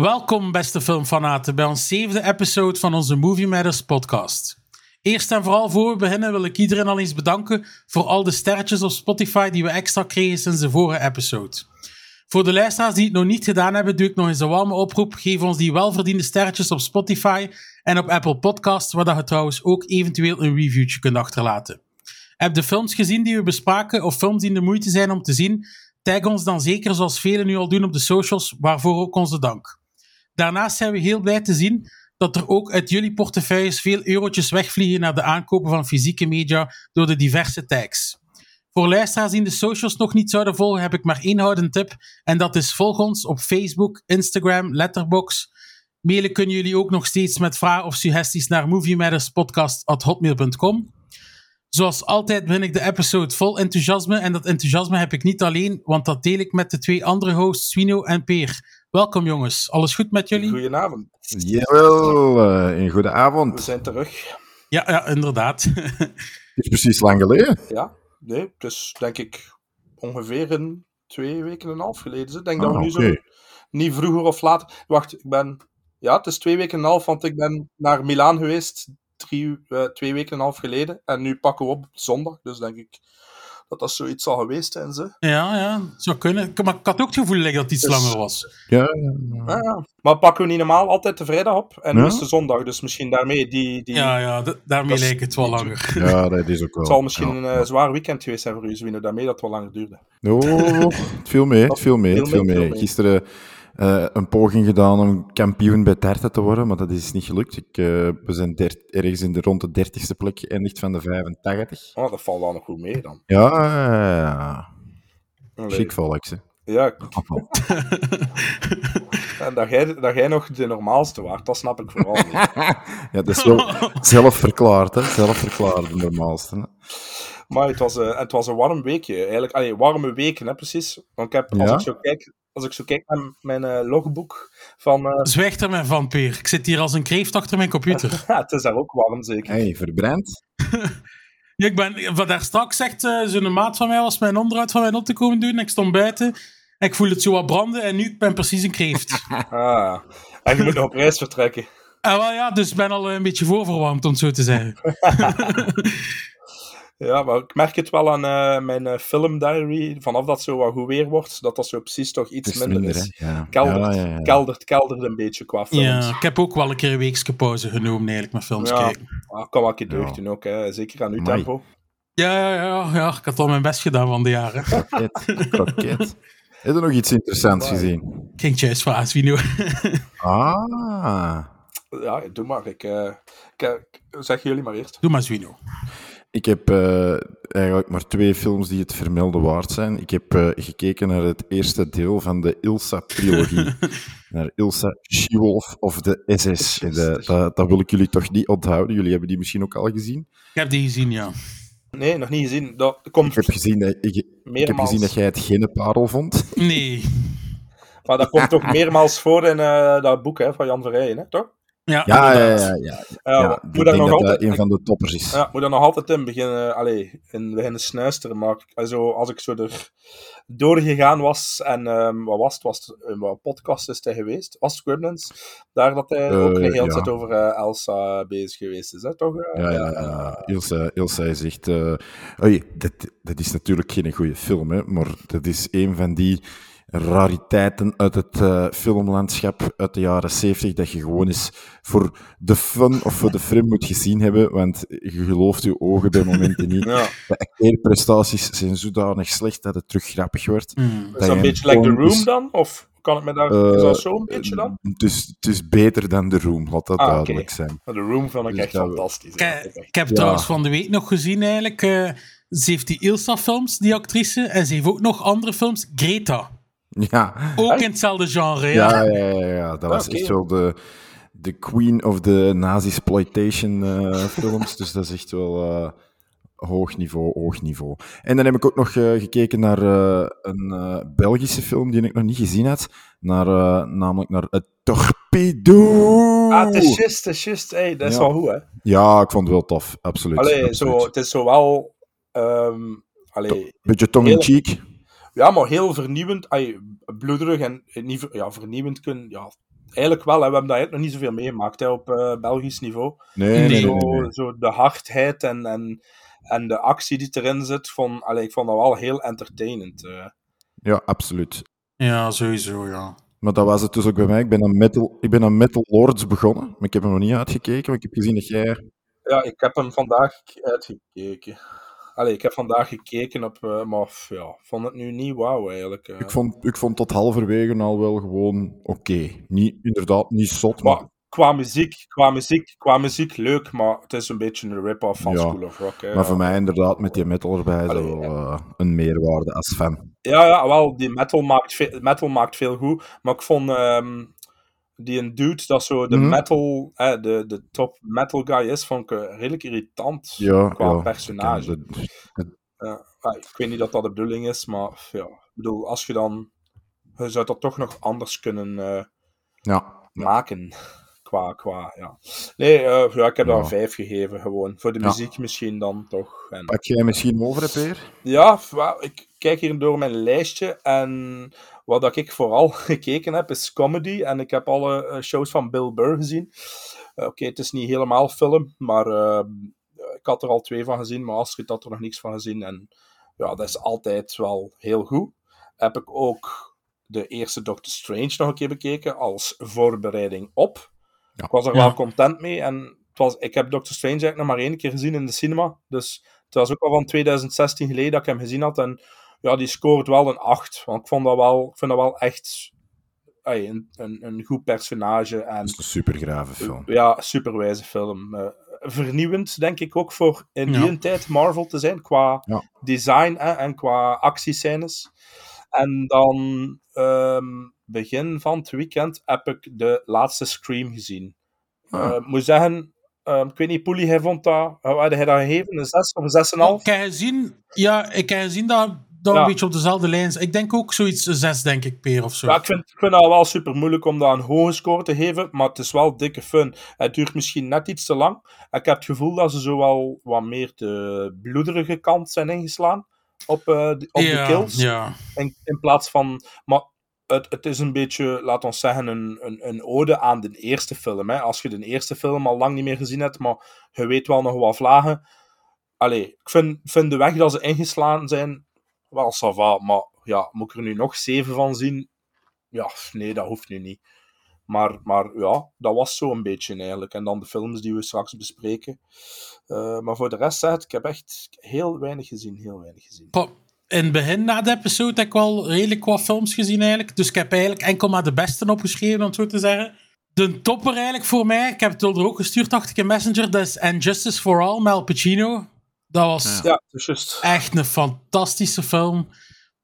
Welkom, beste filmfanaten, bij ons zevende episode van onze Movie Matters podcast. Eerst en vooral voor we beginnen wil ik iedereen al eens bedanken voor al de sterretjes op Spotify die we extra kregen sinds de vorige episode. Voor de luisteraars die het nog niet gedaan hebben, doe ik nog eens een warme oproep. Geef ons die welverdiende sterretjes op Spotify en op Apple Podcasts, waar je trouwens ook eventueel een reviewtje kunt achterlaten. Heb de films gezien die we bespraken of films die de moeite zijn om te zien? Tag ons dan zeker zoals velen nu al doen op de socials, waarvoor ook onze dank. Daarnaast zijn we heel blij te zien dat er ook uit jullie portefeuilles veel eurotjes wegvliegen naar de aankopen van fysieke media door de diverse tags. Voor luisteraars die de socials nog niet zouden volgen, heb ik maar één houden tip. En dat is volg ons op Facebook, Instagram, Letterboxd. Mailen kunnen jullie ook nog steeds met vragen of suggesties naar moviematterspodcast.hotmail.com. Zoals altijd ben ik de episode vol enthousiasme. En dat enthousiasme heb ik niet alleen, want dat deel ik met de twee andere hosts, Swino en Peer. Welkom jongens, alles goed met jullie? Goedenavond. Jawel, eh, een goede We avond. zijn terug. Ja, ja inderdaad. Het is precies lang geleden. Ja, nee, het is denk ik ongeveer een twee weken en een half geleden. Ik denk dat Ah, we nu oké. zo niet vroeger of later. Wacht, ik ben. Ja, het is twee weken en een half, want ik ben naar Milaan geweest. Drie, eh, twee weken en een half geleden. En nu pakken we op zondag. Dus denk ik dat dat zoiets al geweest zijn. Ze. ja, ja, zou kunnen. Maar ik had ook het gevoel like, dat het iets Dus- langer was. Ja, Ja, ja. Maar pakken we niet normaal altijd de vrijdag op. En nu Ja? is de zondag. Dus misschien daarmee die. die Ja, ja, daarmee lijkt het wel langer. ja, dat is ook wel. Het zal misschien ja. een eh, zwaar weekend geweest zijn voor u, Zwino. Daarmee dat het wel langer duurde. Oh, het viel mee, het viel mee, het viel mee. mee. Gisteren eh, een poging gedaan om kampioen bij darten te worden, maar dat is niet gelukt. Ik, eh, we zijn ergens in de rond de dertigste plek geëindigd van de 85. Oh, dat valt wel nog goed mee dan. Ja, ja, chic volks. Ja, en dat jij, dat jij nog de normaalste waart, dat snap ik vooral niet. Ja, dat is wel zelfverklaard, hè. Zelfverklaard, de normaalste. Hè. Maar het was, een, het was een warm weekje. Eigenlijk, allee, warme weken, hè, precies. Want ik heb, als, Ja? ik zo kijk, als ik zo kijk naar mijn eh, logboek van... eh, Zwijg er maar van, Peer. Ik zit hier als een kreeft achter mijn computer. ja, het is daar ook warm, zeker. Hey, verbrand. Ja, ik ben, wat daar straks zegt, eh, zo'n maat van mij was mijn onderhoud van mijn op te komen doen. Ik stond buiten. En ik voel het zo wat branden. En nu ik ben precies een kreeft. Ah, en je moet nog op reis vertrekken. en wel ja, dus ik ben al een beetje voorverwarmd, om het zo te zeggen. Ja, maar ik merk het wel aan eh, mijn eh, filmdiary. Vanaf dat het zo wat goed weer wordt, dat dat zo precies toch iets is minder, minder, is. Ja. Keldert, Ja, ja, ja. keldert, keldert een beetje qua films. Ja, ik heb ook wel een keer een weekse pauze genomen, eigenlijk, met films Ja. kijken. Ah, kan wel een keer deugd Ja. doen ook, hè. zeker aan uw Amai. tempo. Ja, ja, ja, ja, ik had al mijn best gedaan van de jaren. Kroket, kroket. Heb je nog iets interessants gezien? Ik ging juist vragen, Svino. Ah, Ja, doe maar. Ik, eh, ik, eh, zeg jullie maar eerst. Doe maar, Svino. Ik heb eh, eigenlijk maar twee films die het vermelden waard zijn. Ik heb eh, gekeken naar het eerste deel van de Ilsa-trilogie. naar Ilsa She-Wolf of de SS. En de- dat, dat wil ik jullie toch niet onthouden. Jullie hebben die misschien ook al gezien. Ik heb die gezien, ja. Nee, nog niet gezien. Dat komt Ik heb gezien dat, ik, ik heb gezien dat jij het geen parel vond. Nee. maar dat komt toch meermaals voor in eh, dat boek hè, van Jan Verrijen, hè, toch? Ja, Ja, ja, inderdaad. ja. ja. Ja, ja moet denk nog dat altijd... dat een van de toppers is. Ja, moet daar nog altijd in beginnen, allee, in beginnen snuisteren. Maar also, als ik zo er doorgegaan was, en ehm, wat was het? Was het een wat podcast is hij geweest? Was het Gremlins? Daar dat hij Eh, ook de hele ja. tijd over eh, Elsa bezig geweest is, hè, toch? Eh, Ja, ja, ja. Ilse, Ilse zegt... eh oei, dat, dat is natuurlijk geen goede film, hè, maar dat is een van die rariteiten uit het eh, filmlandschap uit de jaren 70 dat je gewoon eens voor de fun of voor de film moet gezien hebben, want je gelooft je ogen bij momenten niet. Ja, De acteerprestaties zijn zodanig slecht dat het terug grappig wordt. Hmm. is dat een je beetje like The Room dan? Of kan het me daar... Eh, is dat zo een beetje dan? Het is, het is beter dan The Room, laat dat Ah, oké. duidelijk zijn. The Room vond ik Dus echt fantastisch. Ik, eh, heb Ja. trouwens van de week nog gezien eigenlijk. eh, ze heeft die Ilsa-films, die actrice. En ze heeft ook nog andere films. Greta. Ja, Ook in hetzelfde genre, ja. Ja, ja, ja, ja. dat was echt wel de, de queen of the Nazi-exploitation eh, films. Dus dat is echt wel eh, hoog niveau, hoog niveau. En dan heb ik ook nog eh, gekeken naar eh, een eh, Belgische film die ik nog niet gezien had. Naar, eh, namelijk naar Het Torpedo. Ah, het is just, het is just. Hey, dat is Ja. wel goed, hè? Ja, ik vond het wel tof, absoluut. Allee, absoluut. zo, het is zo wel... ehm, allee, Beetje tong-in-cheek. Ja, maar heel vernieuwend. Ay, bloederig en eh, niet ja, vernieuwend kunnen... Ja, eigenlijk wel. Hè. We hebben daar eigenlijk nog niet zoveel meegemaakt hè, op eh, Belgisch niveau. Nee, nee, nee. zo, nee, nee. zo de hardheid en, en, en de actie die erin zit, vond, allee, ik vond dat wel heel entertainend. eh. Ja, absoluut. Ja, sowieso, ja. Maar dat was het dus ook bij mij. Ik ben aan Metal, ik ben aan Metal Lords begonnen, maar ik heb hem nog niet uitgekeken. Want ik heb gezien dat jij... Ja, ik heb hem vandaag uitgekeken. Allee, ik heb vandaag gekeken op, eh, maar ja, vond het nu niet wauw eigenlijk. eh. Ik vond, ik vond tot halverwege al wel gewoon oké. Niet, inderdaad, niet zot, maar... Maar qua muziek, qua muziek, qua muziek leuk, maar het is een beetje een rip-off van Ja, School of Rock. Hè, Maar ja. voor mij inderdaad, met die metal erbij, Allee, wel ja. eh, een meerwaarde als fan. Ja, ja, wel, die metal maakt, metal maakt veel goed. Maar ik vond ehm, die een dude dat zo de Mhm. metal, eh, de, de top metal guy is, vond ik eh, redelijk irritant Ja, qua ja, personage. ik het. Ik weet niet dat dat de bedoeling is, maar ja, ik bedoel, als je dan, je zou dat toch nog anders kunnen eh, Ja, maken. Qua, qua, ja. Nee, eh, ja, ik heb daar een 5 gegeven, gewoon. Voor de muziek misschien dan toch. En, pak jij misschien over, hè, Peer? Ja, ik kijk hier door mijn lijstje en wat dat ik vooral gekeken heb is comedy. En ik heb alle eh, shows van Bill Burr gezien. Eh, Oké, het is niet helemaal film, maar eh, ik had er al twee van gezien. Maar Astrid had er nog niks van gezien. En ja, dat is altijd wel heel goed. Heb ik ook de eerste Doctor Strange nog een keer bekeken als voorbereiding op. Ja. Ik was er Ja. wel content mee. En het was, ik heb Doctor Strange eigenlijk nog maar één keer gezien in de cinema. Dus het was ook al van 2016 geleden dat ik hem gezien had. En ja, die scoort wel een 8. Want ik, vond dat wel, ik vind dat wel echt ey, een, een, een goed personage. En Dat is een supergrave film. ja, superwijze film. Eh, vernieuwend, denk ik ook voor in Ja. die tijd Marvel te zijn. Qua Ja. design hè, en qua actiescènes. En dan ehm, begin van het weekend heb ik de laatste Scream gezien. Ah. Eh, Ik moet zeggen, ehm, ik weet niet, Poelie, hij vond dat... Hoe had hij dat gegeven? Een 6 of een 6,5? Ik heb gezien, ja, ik heb gezien dat dat Ja. een beetje op dezelfde lijn. Ik denk ook zoiets, een 6, denk ik, Peer of zo. Ja, ik vind, ik vind dat wel super moeilijk om dat een hoge score te geven, maar het is wel dikke fun. Het duurt misschien net iets te lang. Ik heb het gevoel dat ze zo wel wat meer de bloederige kant zijn ingeslaan op, eh, de, op ja, de kills. Ja. In, in plaats van. Maar het, het is een beetje, laat ons zeggen, een, een, een ode aan de eerste film. Hè. Als je de eerste film al lang niet meer gezien hebt, maar je weet wel nog wat vlagen. Allee, ik vind, vind de weg dat ze ingeslaan zijn wel ça va, maar ja, moet ik er nu nog zeven van zien? Ja, nee, dat hoeft nu niet. Maar, maar ja, dat was zo een beetje eigenlijk. En dan de films die we straks bespreken. Eh, maar voor de rest, zeg ik heb echt heel weinig gezien. Heel weinig gezien. In het begin na de episode heb ik wel redelijk wat films gezien eigenlijk. Dus ik heb eigenlijk enkel maar de beste opgeschreven, om het zo te zeggen. De topper eigenlijk voor mij, ik heb het er ook gestuurd, dacht ik in Messenger, dat And Justice for All, met Al Pacino. Dat was Ja, echt een fantastische film.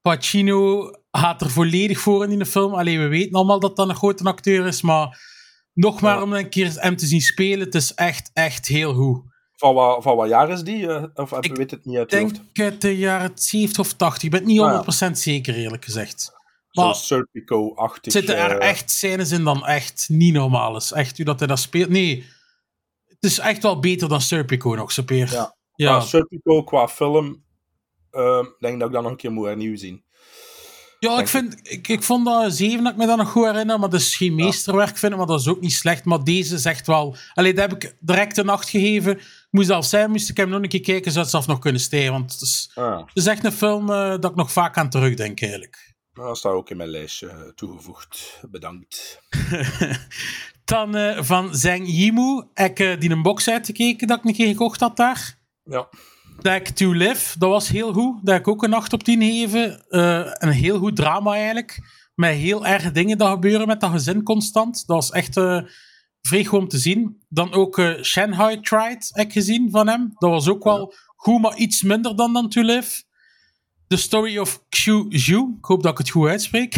Pacino gaat er volledig voor in die film. Alleen we weten allemaal dat dat een grote acteur is, maar nog maar Ja. om een keer hem te zien spelen, het is echt, echt heel goed. Van wat, van wat jaar is die? eh, of Ik weet het niet uit denk uit de jaren 70 of 80. Ik ben het niet Ah, ja. 100% zeker, eerlijk gezegd. Maar Serpico-achtig. zitten er eh, echt scènes in dan echt niet normaal is. Echt hoe dat hij dat speelt. Nee, het is echt wel beter dan Serpico nog, Sepeer. Ja. Ja. Serpico qua film, ehm, denk dat ik dat nog een keer moet hernieuw zien. Ja, ik, vind, ik, ik vond dat zeven dat ik me dat nog goed herinner, maar dat is geen meesterwerk vinden, maar dat is ook niet slecht. Maar deze echt wel... Allee, dat heb ik direct een acht gegeven. Ik moest zelf zijn, moest ik hem nog een keer kijken, zou het zelf nog kunnen stijgen. Want het is, Ah, het is echt een film eh, dat ik nog vaak aan terugdenk, eigenlijk. dat staat ook in mijn lijstje eh, toegevoegd. Bedankt. Dan eh, van Zhang Yimou heb ik eh, die een box uitgekeken dat ik een keer gekocht had daar. Ja, Back to Live, dat was heel goed. Daar heb ik ook een 8 op 10 gegeven. Eh, een heel goed drama eigenlijk. Met heel erg dingen dat gebeuren met dat gezin constant. Dat was echt eh vrij goed om te zien. Dan ook eh, Shanghai Tried heb ik gezien van hem. Dat was ook wel goed, maar iets minder dan dan To Live. The Story of Xu Zhu. Ik hoop dat ik het goed uitspreek.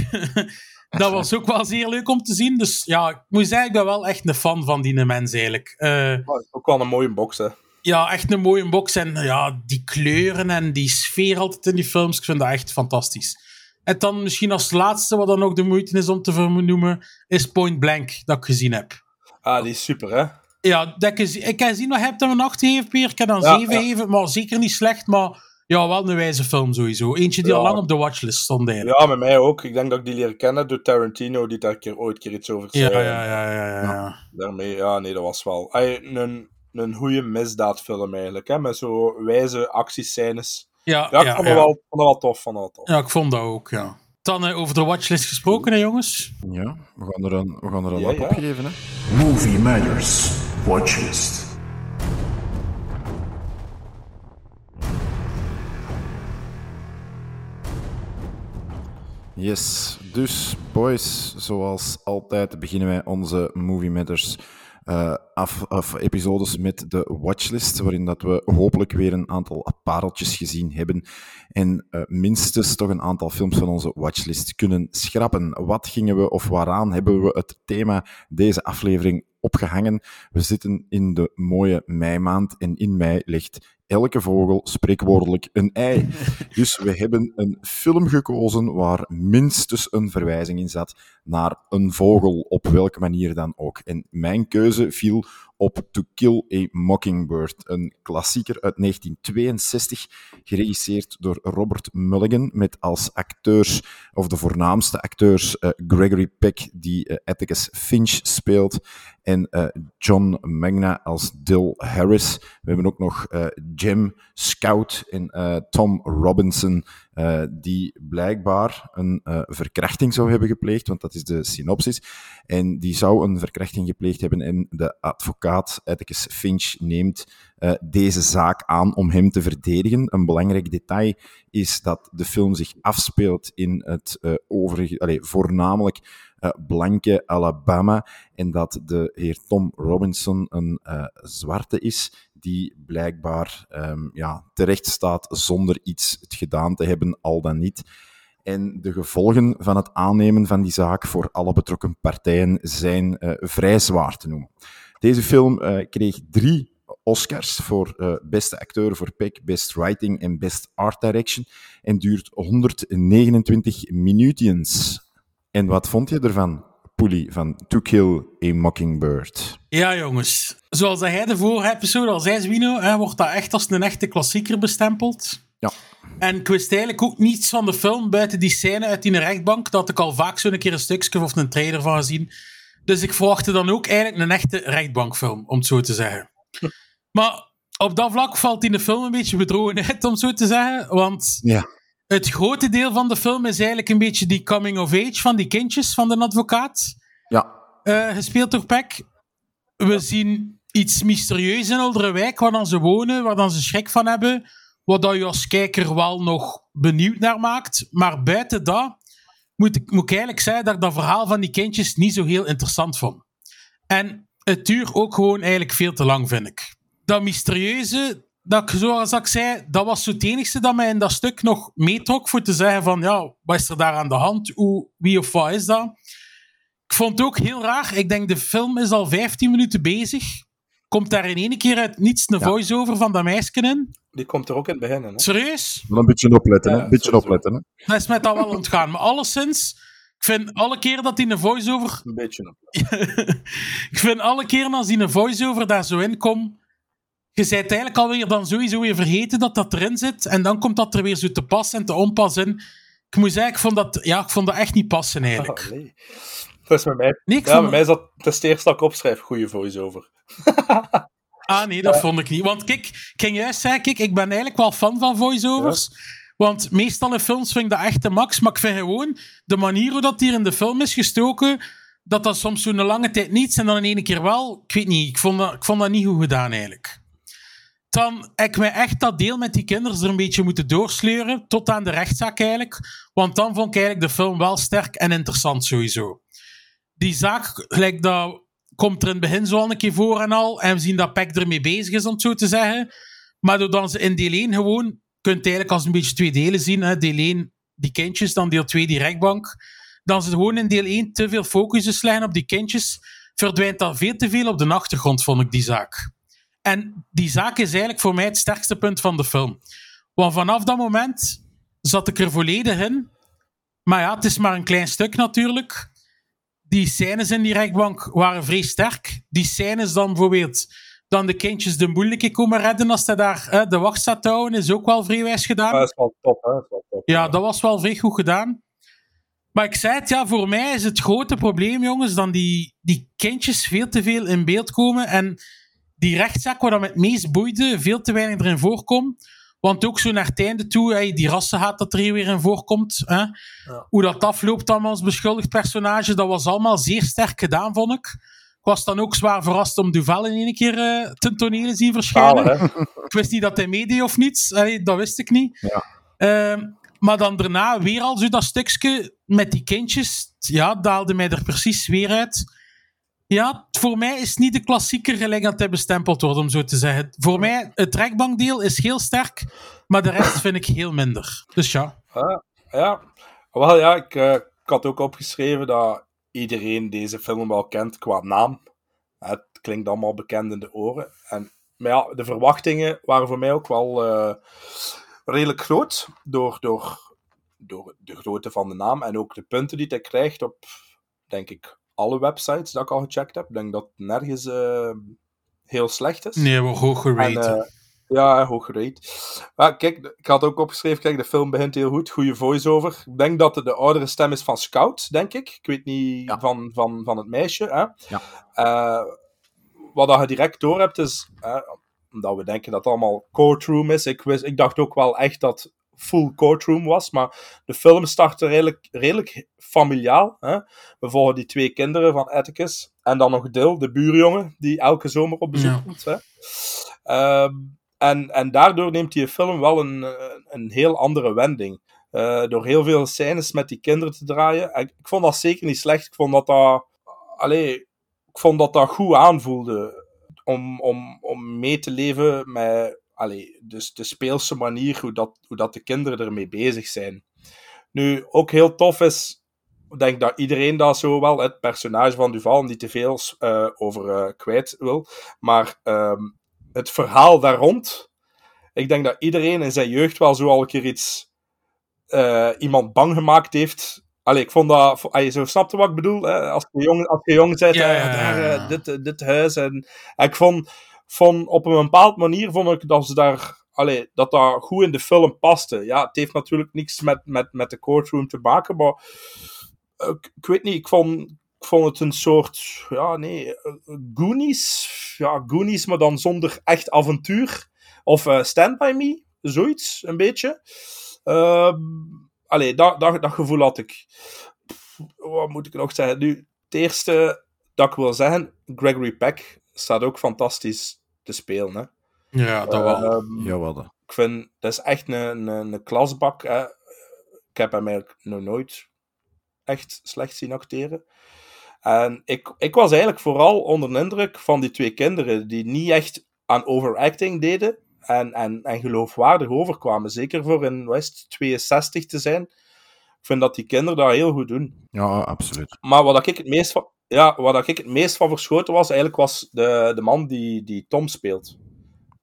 dat was ook wel zeer leuk om te zien. Dus ja, ik moet zeggen, ik ben wel echt een fan van die mens eigenlijk. Uh, ook wel een mooie box, hè? Ja, echt een mooie box. En ja, die kleuren en die sfeer altijd in die films, ik vind dat echt fantastisch. En dan misschien als laatste, wat dan ook de moeite is om te vernoemen, is Point Blank, dat ik gezien heb. Ah, die is super, hè? Ja, dat ik, ik heb gezien, wat heb je een 8 gegeven, Peer? Ik heb dan ja, 7 gegeven, maar zeker niet slecht, maar ja, wel een wijze film sowieso. Eentje die al lang op de watchlist stond eigenlijk. Ja, met mij ook. Ik denk dat ik die leer kennen door Tarantino, die daar keer, ooit keer iets over zei. Ja, ja, ja. ja, ja. Daarmee, ja, nee, dat was wel een, een goede misdaadfilm eigenlijk, hè, met zo wijze actiescènes. Ja, ja, ik vond, dat Wel, vond dat wel tof. Vond dat tof. Ja, ik vond dat ook, ja. Dan uh, over de watchlist gesproken, hè, jongens? Ja, we gaan er een, we gaan er een ja, lap ja. op geven. Hè. Movie Matters Watchlist. Yes, dus boys, zoals altijd beginnen wij onze Movie Matters uh, af, af, episodes met de watchlist, waarin dat we hopelijk weer een aantal pareltjes gezien hebben en uh, minstens toch een aantal films van onze watchlist kunnen schrappen. Wat gingen we of waaraan hebben we het thema deze aflevering opgehangen? We zitten in de mooie meimaand en in mei ligt elke vogel spreekwoordelijk een ei. Dus we hebben een film gekozen waar minstens een verwijzing in zat naar een vogel, op welke manier dan ook. En mijn keuze viel op To Kill a Mockingbird, een klassieker uit 1962, geregisseerd door Robert Mulligan, met als acteurs, of de voornaamste acteurs, uh, Gregory Peck, die uh, Atticus Finch speelt, en uh, John Magna als Dill Harris. We hebben ook nog Jim Scout en Tom Robinson, die blijkbaar een verkrachting zou hebben gepleegd, want dat is de synopsis. En die zou een verkrachting gepleegd hebben en de advocaat Atticus Finch neemt deze zaak aan om hem te verdedigen. Een belangrijk detail is dat de film zich afspeelt in het overige, allez, voornamelijk uh, blanke Alabama en dat de heer Tom Robinson een zwarte is die blijkbaar um, ja, terecht staat zonder iets gedaan te hebben, al dan niet. En de gevolgen van het aannemen van die zaak voor alle betrokken partijen zijn uh, vrij zwaar te noemen. Deze film uh, kreeg drie Oscars voor uh, beste acteur voor Peck, best writing en best art direction en duurt 129 minuutjes. En wat vond je ervan, Poelie, van To Kill a Mockingbird? Ja, jongens. Zoals hij de vorige episode al zei, Zwino, hè, wordt dat echt als een echte klassieker bestempeld. Ja. En ik wist eigenlijk ook niets van de film buiten die scène uit die rechtbank, dat ik al vaak zo'n keer een stukje of een trailer van gezien. Dus ik verwachtte dan ook eigenlijk een echte rechtbankfilm, om het zo te zeggen. Maar op dat vlak valt in de film een beetje bedrogen uit, om het zo te zeggen. Want ja. Het grote deel van de film is eigenlijk een beetje die coming of age van die kindjes van de advocaat. Ja. Uh, gespeeld door Peck. We zien iets mysterieus in Olderwijk, waar dan ze wonen, waar dan ze schrik van hebben. Wat dat je als kijker wel nog benieuwd naar maakt. Maar buiten dat moet ik, moet ik eigenlijk zeggen dat ik dat verhaal van die kindjes niet zo heel interessant vond. En het duurt ook gewoon eigenlijk veel te lang, vind ik. Dat mysterieuze, dat, zoals ik zei, dat was het enigste dat mij in dat stuk nog meetrok voor te zeggen van, ja, wat is er daar aan de hand? Hoe, wie of wat is dat? Ik vond het ook heel raar. Ik denk, de film is al 15 minuten bezig. Komt daar in één keer uit niets een voice-over van dat meisje in? Die komt er ook in het begin, hè? Serieus? Wel een beetje opletten, hè? Een beetje opletten, hè? Dat is mij dan wel ontgaan. Maar alleszins, ik vind alle keer dat hij een voice-over... Een beetje opletten. ik vind alle keer als hij een voice-over daar zo in komt... Je bent eigenlijk alweer dan sowieso weer vergeten dat dat erin zit. En dan komt dat er weer zo te pas en te onpas in. Ik moet zeggen, ik vond dat, ja, ik vond dat echt niet passen, eigenlijk. Oh, nee. Dat is met mij... Nee, ja, bij mij is dat het eerste dat ik opschrijf. Goede voice-over. Ah nee, dat vond ik niet. Want kijk, ik ging juist zeggen, kijk, ik ben eigenlijk wel fan van voiceovers. Want meestal in films vind ik dat echt de max. Maar ik vind gewoon de manier hoe dat hier in de film is gestoken, dat dat soms zo'n lange tijd niets en dan in één keer wel. Ik weet niet, ik vond dat, ik vond dat niet goed gedaan eigenlijk. Dan ik mij echt dat deel met die kinderen er een beetje moeten doorsleuren, tot aan de rechtszaak eigenlijk. Want dan vond ik eigenlijk de film wel sterk en interessant sowieso. Die zaak, gelijk dat komt er in het begin zo al een keer voor en al. En we zien dat Peck ermee bezig is, om het zo te zeggen. Maar doordat ze in deel 1 gewoon... kunt eigenlijk als een beetje twee delen zien. Hè. Deel 1, die kindjes, dan deel 2, die rechtbank. dan ze gewoon in deel 1 te veel focus leggen op die kindjes, verdwijnt dat veel te veel op de achtergrond, vond ik die zaak. En die zaak is eigenlijk voor mij het sterkste punt van de film. Want vanaf dat moment zat ik er volledig in. Maar ja, het is maar een klein stuk natuurlijk. Die scènes in die rechtbank waren vrij sterk. Die scènes dan bijvoorbeeld dan de kindjes de moeilijke komen redden als hij daar hè, de wacht staat houden, is ook wel vrij wijs gedaan. Dat is wel top, hè? Dat is wel top, Ja, dat was wel vrij goed gedaan. Maar ik zei het, ja, voor mij is het grote probleem, jongens, dan die, die kindjes veel te veel in beeld komen en die rechtszaak waar dat me het meest boeide, veel te weinig erin voorkomt. Want ook zo naar het einde toe, hey, die rassenhaat dat er hier weer in voorkomt. Hè? Hoe dat afloopt dan als beschuldigd personage, dat was allemaal zeer sterk gedaan, vond ik. Ik was dan ook zwaar verrast om Duval in één keer eh, ten tonele zien verschijnen. Ik wist niet dat hij meedeed of niet. Allee, dat wist ik niet. Ehm, maar dan daarna weer al zo dat stukje met die kindjes. Ja, daalde mij er precies weer uit. Ja, voor mij is niet de klassieker gelijk dat hij bestempeld wordt, om zo te zeggen. Voor mij, het rekbankdeel is heel sterk, maar de rest vind ik heel minder. Dus ja. Ja, wel ja, ik, eh, ik had ook opgeschreven dat iedereen deze film wel kent qua naam. Het klinkt allemaal bekend in de oren. En, maar ja, de verwachtingen waren voor mij ook wel eh, redelijk groot door, door, door de grootte van de naam en ook de punten die hij krijgt op, denk ik, alle websites dat ik al gecheckt heb. Ik denk dat het nergens eh, heel slecht is. Nee, we hoog gerate. Eh, ja, hoog gerate. Maar kijk, ik had ook opgeschreven, kijk, de film begint heel goed, goede voice-over. Ik denk dat het de oudere stem is van Scout, denk ik. Ik weet niet van, van, van het meisje. Hè? Ja. Eh, wat dat je direct door hebt, is, eh, omdat we denken dat het allemaal courtroom is. Ik, wist, ik dacht ook wel echt dat full courtroom was, maar de film startte redelijk, redelijk familiaal. Hè? We volgen die twee kinderen van Atticus en dan nog Dil, de buurjongen, die elke zomer op bezoek Ja. komt. Hè? Ehm, en, en daardoor neemt die film wel een, een heel andere wending. Eh, door heel veel scènes met die kinderen te draaien. En ik vond dat zeker niet slecht. Ik vond dat dat, allee, ik vond dat, dat goed aanvoelde. Om, om, om mee te leven met allee, dus de speelse manier hoe dat, hoe dat de kinderen ermee bezig zijn. Nu, ook heel tof is, ik denk dat iedereen dat zo wel, het personage van Duval, niet te veel eh, over eh, kwijt wil, maar ehm, het verhaal daar rond, ik denk dat iedereen in zijn jeugd wel zo al een keer iets, eh, iemand bang gemaakt heeft. Allee, ik vond dat, allee, zo snapte wat ik bedoel, hè? als je jong, als je jong bent, Ja, ja, ja, daar, ja. dit, dit huis, en, en ik vond, vond, op een bepaald manier vond ik dat ze daar, allee, dat dat goed in de film paste. Ja, het heeft natuurlijk niks met, met, met de courtroom te maken, maar eh, ik, weet niet, ik vond, ik vond het een soort, ja, nee, eh, Goonies. Ja, Goonies, maar dan zonder echt avontuur. Of eh, Stand By Me, zoiets, een beetje. Ehm allee, dat, dat, dat gevoel had ik. Wat moet ik nog zeggen? Nu, het eerste dat ik wil zeggen, Gregory Peck staat ook fantastisch te spelen. Hè. Ja, dat wel. Ehm, Jawel. dat. ik vind, dat is echt een, een, een klasbak. Hè. Ik heb hem eigenlijk nog nooit echt slecht zien acteren. En ik, ik was eigenlijk vooral onder de indruk van die twee kinderen, die niet echt aan overacting deden en, en, en geloofwaardig overkwamen. Zeker voor in West 62 te zijn. Ik vind dat die kinderen dat heel goed doen. Ja, absoluut. Maar wat ik het meest van, ja, wat ik het meest van verschoten was, eigenlijk was de, de man die, die Tom speelt.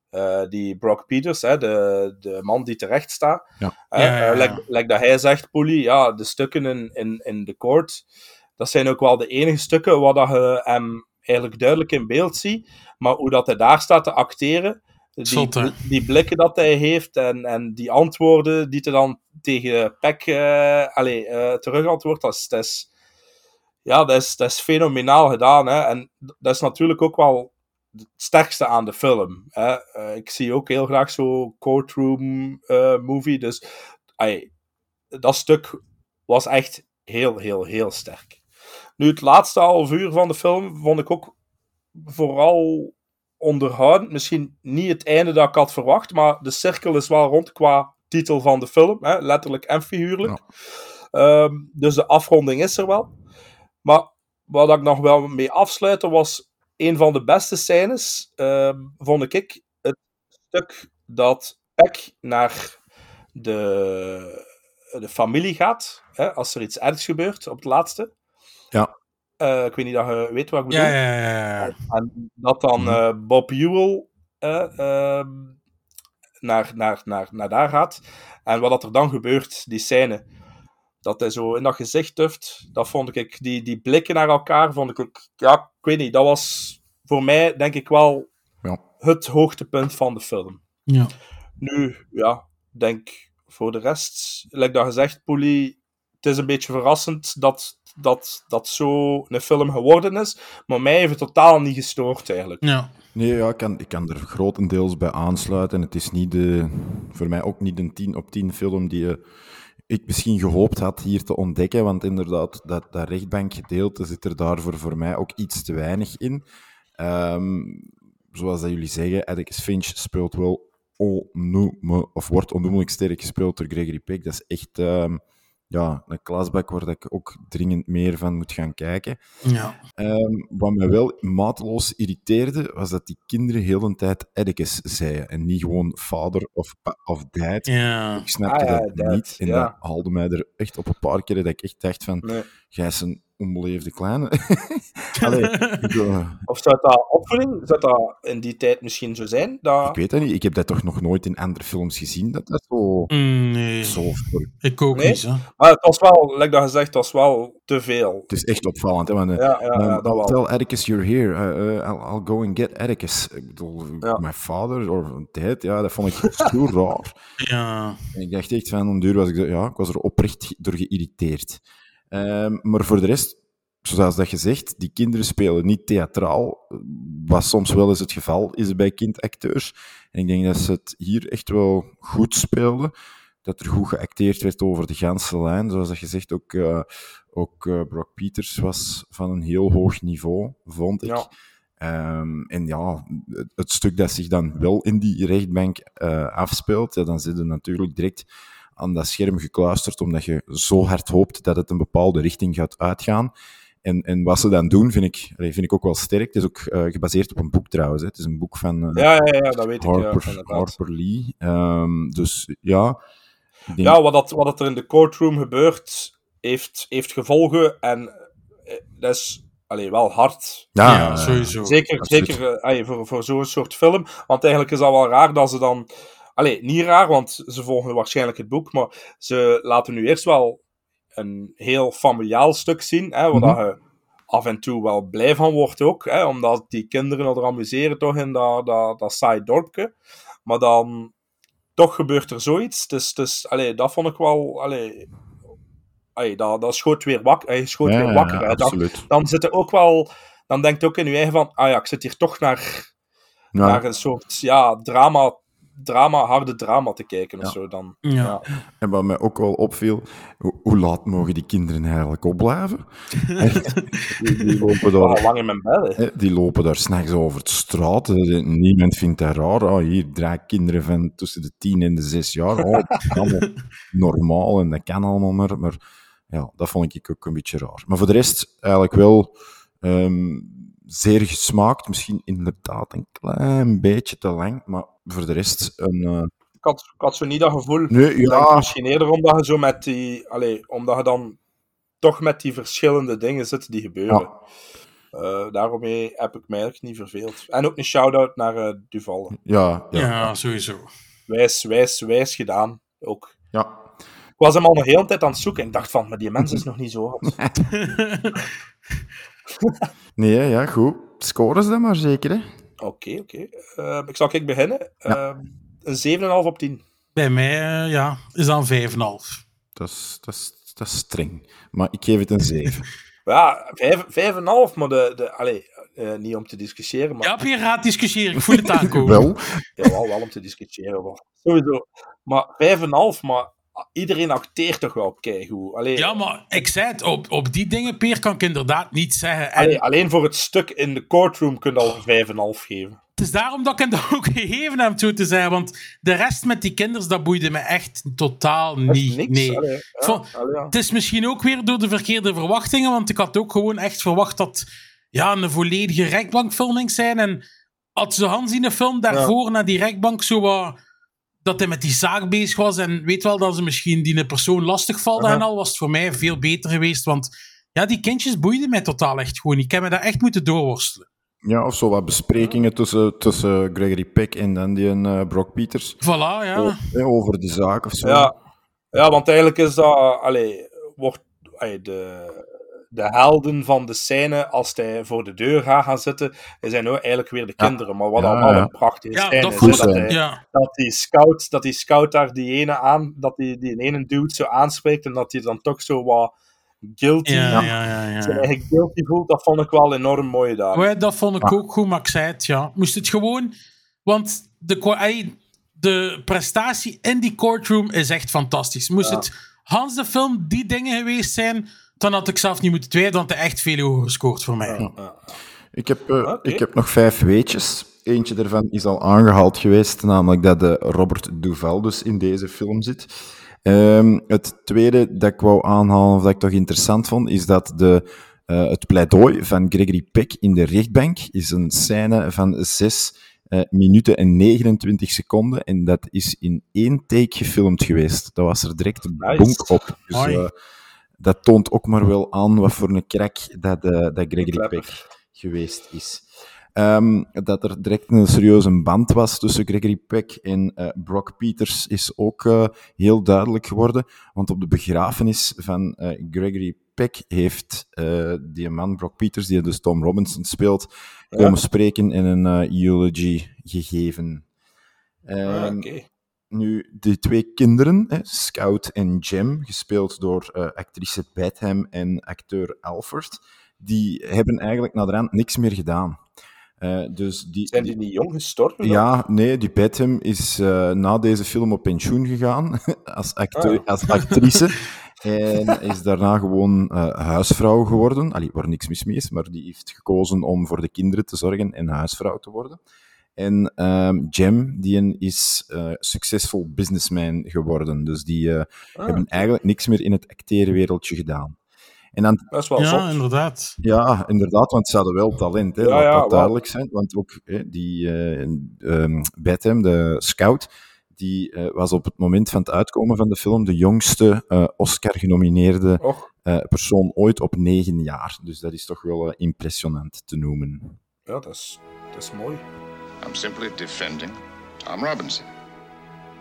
Eh, die Brock Peters, hè, de, de man die terecht staat. Ja. Hè, Ja, ja, ja. eh, like, like dat hij zegt, Polly, ja, de stukken in, in, in de court, dat zijn ook wel de enige stukken waar dat je hem eigenlijk duidelijk in beeld ziet. Maar hoe dat hij daar staat te acteren, die, die blikken dat hij heeft en, en die antwoorden die hij dan tegen Peck eh allee, eh, terug antwoordt, dat is, dat is, ja, dat is, dat is fenomenaal gedaan. Hè? En dat is natuurlijk ook wel het sterkste aan de film. Hè? Eh, ik zie ook heel graag zo'n courtroom eh, movie. Dus ai, dat stuk was echt heel, heel, heel sterk. Nu, het laatste half uur van de film vond ik ook vooral onderhoudend. Misschien niet het einde dat ik had verwacht, maar de cirkel is wel rond qua titel van de film, hè? letterlijk en figuurlijk. Ehm, dus de afronding is er wel. Maar wat ik nog wel mee afsluiten was een van de beste scènes, ehm, vond ik het stuk dat Peck naar de, de familie gaat, hè, als er iets ergs gebeurt op het laatste. Ja. Eh, ik weet niet dat je weet wat ik bedoel. Ja, ja, ja. ja. En dat dan Mhm. eh, Bob Ewell eh, ehm, naar, naar, naar, naar daar gaat. En wat dat er dan gebeurt, die scène. Dat hij zo in dat gezicht tuft, dat vond ik, die, die blikken naar elkaar, vond ik ook, ja, ik weet niet, dat was voor mij, denk ik wel, Ja. het hoogtepunt van de film. ja. Nu, ja, denk voor de rest, like dat gezegd, Poelie, het is een beetje verrassend dat dat, dat zo een film geworden is, maar mij heeft het totaal niet gestoord eigenlijk. ja. Nee, ja, ik, kan, ik kan er grotendeels bij aansluiten. Het is niet de, voor mij ook niet een 10 op 10 film die eh, ik misschien gehoopt had hier te ontdekken. Want inderdaad, dat, dat rechtbankgedeelte zit er daarvoor voor mij ook iets te weinig in. Ehm, zoals dat jullie zeggen, Atticus Finch speelt wel onnoeme, of wordt onnoemelijk sterk gespeeld door Gregory Peck. Dat is echt ehm, ja, een klasbak waar dat ik ook dringend meer van moet gaan kijken. ja. Ehm, wat mij wel mateloos irriteerde, was dat die kinderen heel de tijd Atticus zeiden en niet gewoon vader of, pa- of dad. ja. Ik snapte Ah, ja, dat dad, niet en ja. dat haalde mij er echt op een paar keer dat ik echt dacht van, Nee. is een onbeleefde kleine. Allee, eh, Of zou dat opvoeding, zou dat in die tijd misschien zo zijn? Dat... ik weet dat niet, ik heb dat toch nog nooit in andere films gezien, dat dat zo... Mm, nee, zo ik ook Nee? niet. Hè. Maar het was wel, like dat gezegd, het was wel te veel. Het is echt opvallend, hè, want eh, Ja, ja, ja, dat wel. Tell Atticus you're here. Uh, uh, I'll, I'll go and get Atticus. Ik bedoel, Ja. mijn vader of dad, ja, dat vond ik zo raar. Ja. En ik dacht echt van, om duur was ik, ja, ik was er oprecht door geïrriteerd. Ehm, maar voor de rest, zoals dat gezegd, die kinderen spelen niet theatraal, wat soms wel eens het geval is bij kindacteurs. En ik denk dat ze het hier echt wel goed speelden. Dat er goed geacteerd werd over de ganse lijn. Zoals dat gezegd, ook, eh, ook eh, Brock Peters was van een heel hoog niveau, vond ik. Ja. Ehm, en ja, het, het stuk dat zich dan wel in die rechtbank eh, afspeelt, ja, dan zit je natuurlijk direct aan dat scherm gekluisterd, omdat je zo hard hoopt dat het een bepaalde richting gaat uitgaan. En, en wat ze dan doen, vind ik, vind ik ook wel sterk. Het is ook eh, gebaseerd op een boek trouwens. Hè. Het is een boek van eh, Ja, ja, ja, dat weet ik. Ja, Harper. Harper Lee. Ehm, dus ja, denk, Ja, wat, dat, wat dat er in de courtroom gebeurt, heeft, heeft gevolgen. En eh, dat is allee, wel hard. ja, Ja, sowieso. Zeker, absoluut. zeker allee, voor, voor zo'n soort film. Want eigenlijk is dat wel raar dat ze dan... Allee, niet raar, want ze volgen waarschijnlijk het boek. Maar ze laten nu eerst wel een heel familiaal stuk zien. Hè, waar Mhm. dat je af en toe wel blij van wordt ook. Hè, omdat die kinderen er amuseren toch in dat, dat, dat saai dorpje. Maar dan... Toch gebeurt er zoiets. Dus, dus allee, dat vond ik wel... Allee, dat, dat schoot weer wakker. Hij schoot ja, weer wakker. ja, dan zit er ook wel... Dan denkt je ook in je eigen van... Ah ja, ik zit hier toch naar, Ja. naar een soort ja, drama, drama, harde drama te kijken of Ja. zo. Dan, Ja. ja. En wat mij ook wel opviel, hoe, hoe laat mogen die kinderen eigenlijk opblijven? Echt, die, die lopen daar Al lang in mijn bed. hè. Hè, Die lopen daar s'nachts over het straat. hè. Niemand vindt dat raar. Oh, hier, drie kinderen van tussen de tien en de zes jaar. Oh, dat is allemaal normaal en dat kan allemaal maar. Maar ja, dat vond ik ook een beetje raar. Maar voor de rest eigenlijk wel ehm, zeer gesmaakt. Misschien inderdaad een klein beetje te lang. Maar voor de rest een... eh, Ik, had, ik had zo niet dat gevoel. Nee, ja. Misschien eerder omdat je zo met die... Allee, omdat je dan toch met die verschillende dingen zit die gebeuren. Ja. Eh, daarom heb ik mij eigenlijk niet verveeld. En ook een shout-out naar eh, Duval. Ja, ja, Ja, sowieso. Wijs, wijs, wijs gedaan. Ook. ja. Ik was hem al een hele tijd aan het zoeken. Ik dacht van, maar die mens is nog niet zo oud. Nee, ja, goed. Scoren ze dan maar zeker, hè? Oké, oké. Eh, ik zal ik beginnen. Eh, een 7,5 op 10. Bij mij, eh, ja, is dan 5,5. Dat is, dat, is, dat is streng. Maar ik geef het een 7. Ja, 5 5,5, maar de, de, allee, eh, niet om te discussiëren, maar Ja, Pierre gaat discussiëren. Ik voel het aankomen. Wel, ja, wel, wel om te discussiëren. Maar, sowieso. Maar 5,5, maar iedereen acteert toch wel keigoed. Allee, Ja, maar ik zei het, op, op die dingen, Peer, kan ik inderdaad niet zeggen. En allee, alleen voor het stuk in de courtroom kun je al een 5,5 geven. het is daarom dat ik hem dat ook gegeven heb, zo te zijn. Want de rest met die kinders, dat boeide me echt totaal niet. niks. Nee. Allee, ja, Van- allee, ja. Het is misschien ook weer door de verkeerde verwachtingen, want ik had ook gewoon echt verwacht dat ja, een volledige rechtbankfilming zijn. En had ze Hans in de film daarvoor naar die rechtbank zo wat dat hij met die zaak bezig was en weet wel dat ze misschien die persoon lastig valde en al, was het voor mij veel beter geweest. Want ja, die kindjes boeiden mij totaal echt gewoon. Ik heb me daar echt moeten doorworstelen. Ja, of zo wat besprekingen tussen, tussen Gregory Peck en dan die eh, Brock Peters. Voilà, ja. O- eh, over de zaak of zo. Ja, ja want eigenlijk is dat. Allee, wordt, allee, de, de helden van de scène, als hij voor de deur gaat gaan zitten, zijn ook eigenlijk weer de Ja. kinderen. Maar wat Ja, allemaal ja. een prachtige Ja, scène dat is. dat, hij, Ja, dat, die scout, dat die scout daar die ene aan, dat die, die ene dude zo aanspreekt en dat hij dan toch zo wat guilty, ja, ja, ja. ja, zijn eigen guilty voelt, dat vond ik wel enorm mooi daar. Ja, dat vond ik ook goed, maar ik zei het, ja. Moest het gewoon... Want de, de prestatie in die courtroom is echt fantastisch. Moest het Hans de film die dingen geweest zijn, dan had ik zelf niet moeten twijfelen, want hij echt veel hoger gescoord voor mij. Ik, heb, eh, ik heb nog vijf weetjes. Eentje daarvan is al aangehaald geweest, namelijk dat de Robert Duval dus in deze film zit. Ehm, het tweede dat ik wou aanhalen, of dat ik toch interessant vond, is dat de, eh, het pleidooi van Gregory Peck in de rechtbank is een scène van 6 minuten en 29 seconden. En dat is in één take gefilmd geweest. Dat was er direct een Nice. bonk op. Dus eh, dat toont ook maar wel aan wat voor een crack dat, eh, dat Gregory. Peck geweest is. Ehm, dat er direct een serieuze band was tussen Gregory Peck en eh, Brock Peters is ook eh, heel duidelijk geworden. Want op de begrafenis van Gregory Peck heeft die man, Brock Peters, die dus Tom Robinson speelt, komen spreken en een eulogy gegeven. Ah, Oké. Nu, de twee kinderen, hè, Scout en Jem, gespeeld door eh, actrice Betham en acteur Alford, die hebben eigenlijk naderhand niks meer gedaan. Eh, dus die, Zijn die niet jong gestorven? dan? ja, nee, die Betham is eh, na deze film op pensioen gegaan als, acteur, Ah. als actrice. en is daarna gewoon huisvrouw geworden. Allee, waar niks mis mee is, maar die heeft gekozen om voor de kinderen te zorgen en huisvrouw te worden. En ehm Jem, die een is eh, succesvol businessman geworden. Dus die eh, Ah, hebben eigenlijk niks meer in het acteerwereldje gedaan. En dan Dat is wel Ja, zot. inderdaad. ja, inderdaad, want ze hadden wel talent, hè, Ja, laat ja, dat wel. duidelijk zijn. Want ook hè, die eh ehm, Betham, de scout, die eh, was op het moment van het uitkomen van de film de jongste eh, Oscar-genomineerde eh, persoon ooit op negen jaar. Dus dat is toch wel impressionant te noemen. ja, dat is, dat is mooi. I'm simply defending Tom Robinson.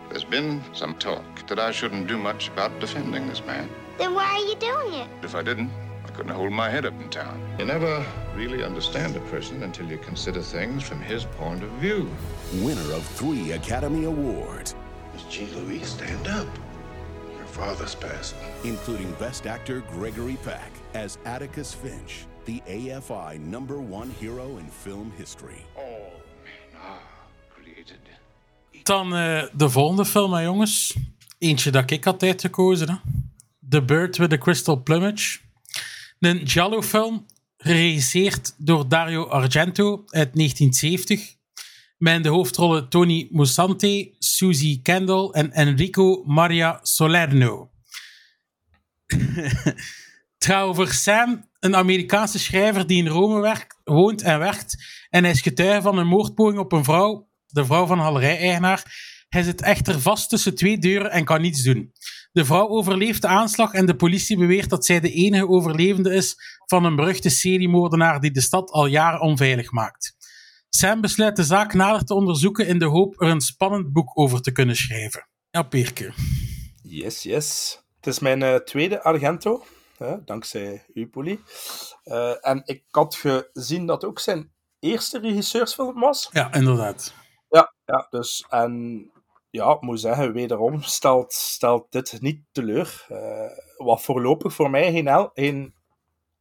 There's been some talk that I shouldn't do much about defending this man. Then why are you doing it? If I didn't, I couldn't hold my head up in town. You never really understand a person until you consider things from his point of view. Winner of three Academy Awards, Miss G. Louise, stand up. Your father's passing. including Best Actor Gregory Peck as Atticus Finch, the AFI number one hero in film history. All men are created Dan eh, de volgende film, jongens. Eentje dat ik had uitgekozen. Hè. The Bird with the Crystal Plumage. Een Giallo-film, geregisseerd door Dario Argento uit 1970. Met de hoofdrollen Tony Musante, Susie Kendall en Enrico Maria Salerno. Het gaat over Sam, een Amerikaanse schrijver die in Rome werkt, woont en werkt. En hij is getuige van een moordpoging op een vrouw, de vrouw van galerij-eigenaar. Hij zit echter vast tussen twee deuren en kan niets doen. De vrouw overleeft de aanslag en de politie beweert dat zij de enige overlevende is van een beruchte seriemoordenaar die de stad al jaren onveilig maakt. Sam besluit de zaak nader te onderzoeken in de hoop er een spannend boek over te kunnen schrijven. Ja, Peerke. Yes, yes. Het is mijn eh, tweede Argento, hè, dankzij u, Poli. Eh, en ik had gezien dat ook zijn eerste regisseursfilm was. Ja, inderdaad. Ja, dus en ja, ik moet zeggen, wederom stelt, stelt dit niet teleur. Eh, wat voorlopig voor mij geen, geen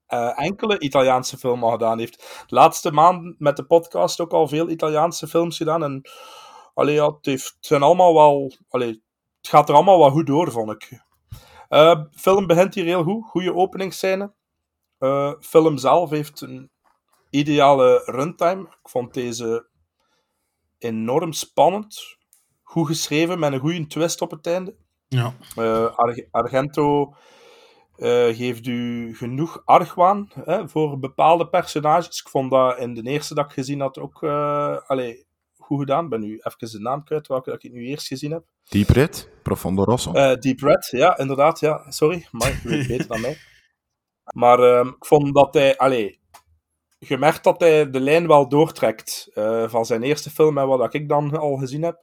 eh, enkele Italiaanse film al gedaan heeft. De laatste maand met de podcast ook al veel Italiaanse films gedaan. En allee, ja, het, het zijn allemaal wel. Allee, het gaat er allemaal wel goed door, vond ik. Eh, film begint hier heel goed. Goede openingsscène. Film zelf heeft een ideale runtime. Ik vond deze enorm spannend. Goed geschreven, met een goede twist op het einde. Ja. Eh, Arg- Argento eh, geeft u genoeg argwaan hè, voor bepaalde personages. Ik vond dat in de eerste dat ik gezien had ook eh, allee, goed gedaan. Ik ben nu even de naam kwijt, welke dat ik nu eerst gezien heb. Deep Red, Profondo Rosso. Eh, Deep Red, ja, inderdaad. Ja. Sorry, maar je weet beter dan mij. Maar ehm, ik vond dat hij... Allee, je merkt dat hij de lijn wel doortrekt eh, van zijn eerste film en wat ik dan al gezien heb.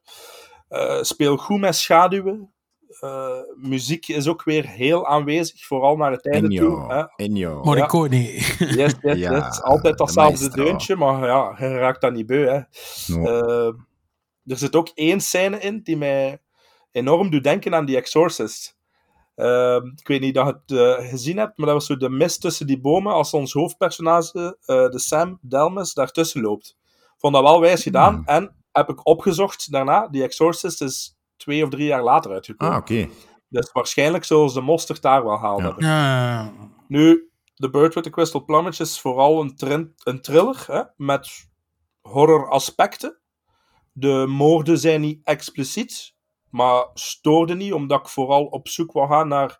Eh, speel goed met schaduwen. Eh, muziek is ook weer heel aanwezig, vooral naar het einde toe. Ennio. Hè. Morricone. Yes, yes, Ja, yes. Altijd datzelfde maestro. deuntje, maar ja, je raakt dat niet beu. Hè. No. Eh, er zit ook één scène in die mij enorm doet denken aan The Exorcist. Eh, ik weet niet of je het eh, gezien hebt, maar dat was zo de mist tussen die bomen als ons hoofdpersonage, eh, de Sam Delmas, daartussen loopt. Vond dat wel wijs gedaan Hmm. en heb ik opgezocht daarna. The Exorcist is twee of drie jaar later uitgekomen. Ah, oké. Dus waarschijnlijk zullen ze de mosterd daar wel gehaald Ja. hebben. Ja. Nu, The Bird with the Crystal Plumage is vooral een, een thriller hè, met horror aspecten. De moorden zijn niet expliciet, maar stoorden niet, omdat ik vooral op zoek wou gaan naar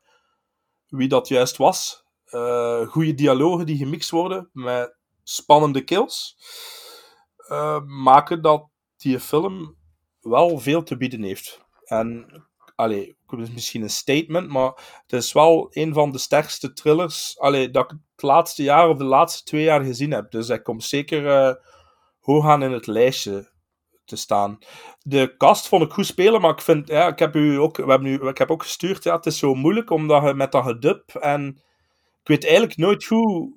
wie dat juist was. Eh goede dialogen die gemixt worden met spannende kills, eh, maken dat die film wel veel te bieden heeft. En, allee, is misschien een statement, maar het is wel een van de sterkste thrillers allee, dat ik het laatste jaar of de laatste twee jaar gezien heb. Dus hij komt zeker eh, hoog aan in het lijstje te staan. De cast vond ik goed spelen, maar ik vind, ja, ik heb u ook, we hebben u, ik heb ook gestuurd, ja, het is zo moeilijk omdat je met dat gedub en ik weet eigenlijk nooit hoe.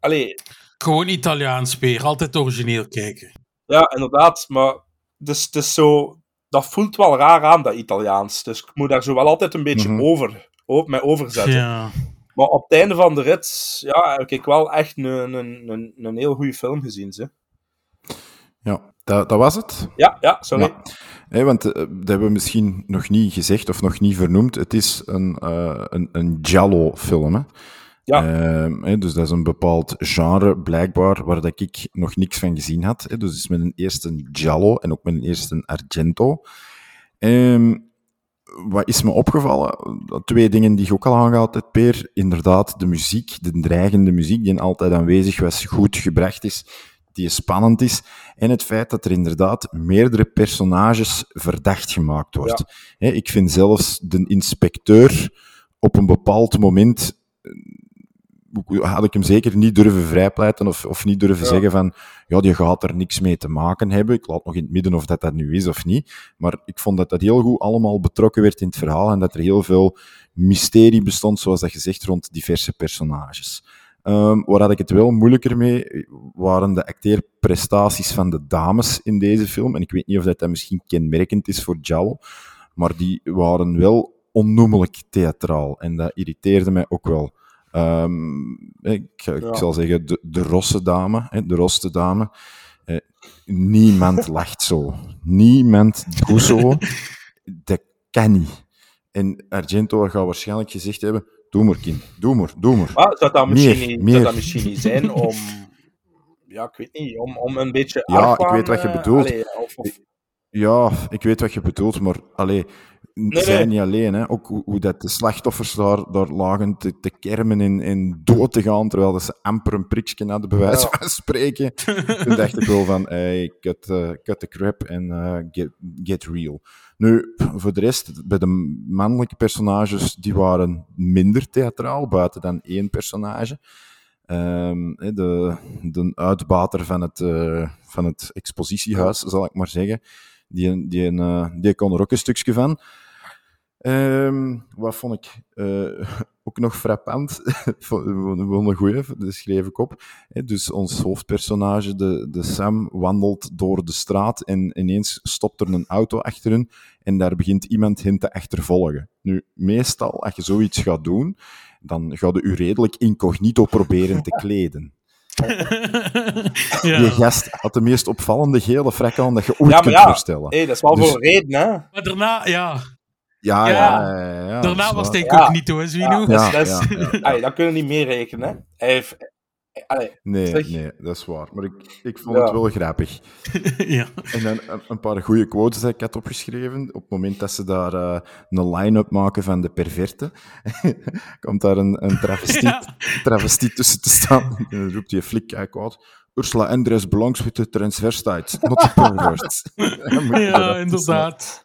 Allee, Gewoon Italiaans weer. Altijd origineel kijken. ja, inderdaad, maar dus, het is zo, dat voelt wel raar aan, dat Italiaans. Dus ik moet daar zo wel altijd een beetje Mhm. over, over, mee overzetten. Ja. Maar op het einde van de rit ja, heb ik wel echt een, een, een, een heel goede film gezien. Ze. Ja, dat, dat was het. Ja, ja, sorry. Ja. Want eh, dat hebben we misschien nog niet gezegd of nog niet vernoemd. Het is een, eh, een, een Giallo-film. Hè? Ja. Ehm, dus dat is een bepaald genre, blijkbaar, waar dat ik nog niks van gezien had. Dus het is met een eerste Giallo en ook met een eerste Argento. Ehm, wat is me opgevallen? Twee dingen die je ook al aangehaald hebt, Peer. Inderdaad, de muziek, de dreigende muziek, die altijd aanwezig was, goed gebracht is, die spannend is. En het feit dat er inderdaad meerdere personages verdacht gemaakt wordt. Hè, ik vind zelfs de inspecteur op een bepaald moment eh, had ik hem zeker niet durven vrijpleiten of, of niet durven Ja. zeggen van ja, die gaat er niks mee te maken hebben. Ik laat nog in het midden of dat dat nu is of niet. Maar ik vond dat dat heel goed allemaal betrokken werd in het verhaal en dat er heel veel mysterie bestond, zoals dat gezegd, rond diverse personages. Ehm waar had ik het wel moeilijker mee, waren de acteerprestaties van de dames in deze film. En ik weet niet of dat, dat misschien kenmerkend is voor Giallo, maar die waren wel onnoemelijk theatraal. En dat irriteerde mij ook wel. Ehm, ik, ik Ja. zal zeggen, de, de rosse dame, hè, de roste dame. Eh, niemand lacht zo. Niemand doet zo. Dat kan niet. En Argento gaat waarschijnlijk gezegd hebben, doe maar, kind. Doe maar, doe maar. Maar zou dat, misschien Meer, niet, meer. zou dat misschien niet zijn om... Ja, ik weet niet. Om, om een beetje Ja, ik weet wat je eh, bedoelt. allee, of, of, Ja, ik weet wat je bedoelt, maar allee, Nee, zij nee. niet alleen. Hè. Ook hoe, hoe dat de slachtoffers daar, daar lagen te, te kermen en, en dood te gaan, terwijl dat ze amper een priksje hadden, bij wijze Ja. van spreken. Toen dacht ik wel van, hey, cut, eh, cut the crap en eh, get, get real. Nu, voor de rest, bij de mannelijke personages, die waren minder theatraal, buiten dan één personage. Ehm, de, de uitbater van het, eh, van het expositiehuis, zal ik maar zeggen. Die, die, eh, die kon er ook een stukje van. Ehm, wat vond ik eh, ook nog frappant? Wel een goeie, dat schreef ik op. Hè, dus ons hoofdpersonage, de, de Sam, wandelt door de straat en ineens stopt er een auto achter hen en daar begint iemand hen te achtervolgen. Nu, meestal, als je zoiets gaat doen, dan ga je u redelijk incognito proberen te kleden. Ja. gast had de meest opvallende gele frek aan dat je ooit Ja, maar kunt ja, voorstellen. hey, dat is wel Dus- voor een reden, hè. Maar daarna, ja. Ja, ja, Ja. ja. ja, ja, dat daarna was waar. het Ja. incognito, hè, Zwino? Ja, Ja, dat, is, dat, is, ja, Allee, dat kunnen we niet meer rekenen, hè. Hij heeft... Allee, Nee, Zeg. nee, dat is waar. Maar ik, ik vond Ja. het wel grappig. ja. En dan een, een paar goede quotes die ik had opgeschreven. Op het moment dat ze daar eh, een line-up maken van de perverte, komt daar een, een travestiet, Ja. travestiet tussen te staan. En dan roept hij flik uit. Ursula Andress belongs with the transvestite, not the. Dan je Ja, inderdaad.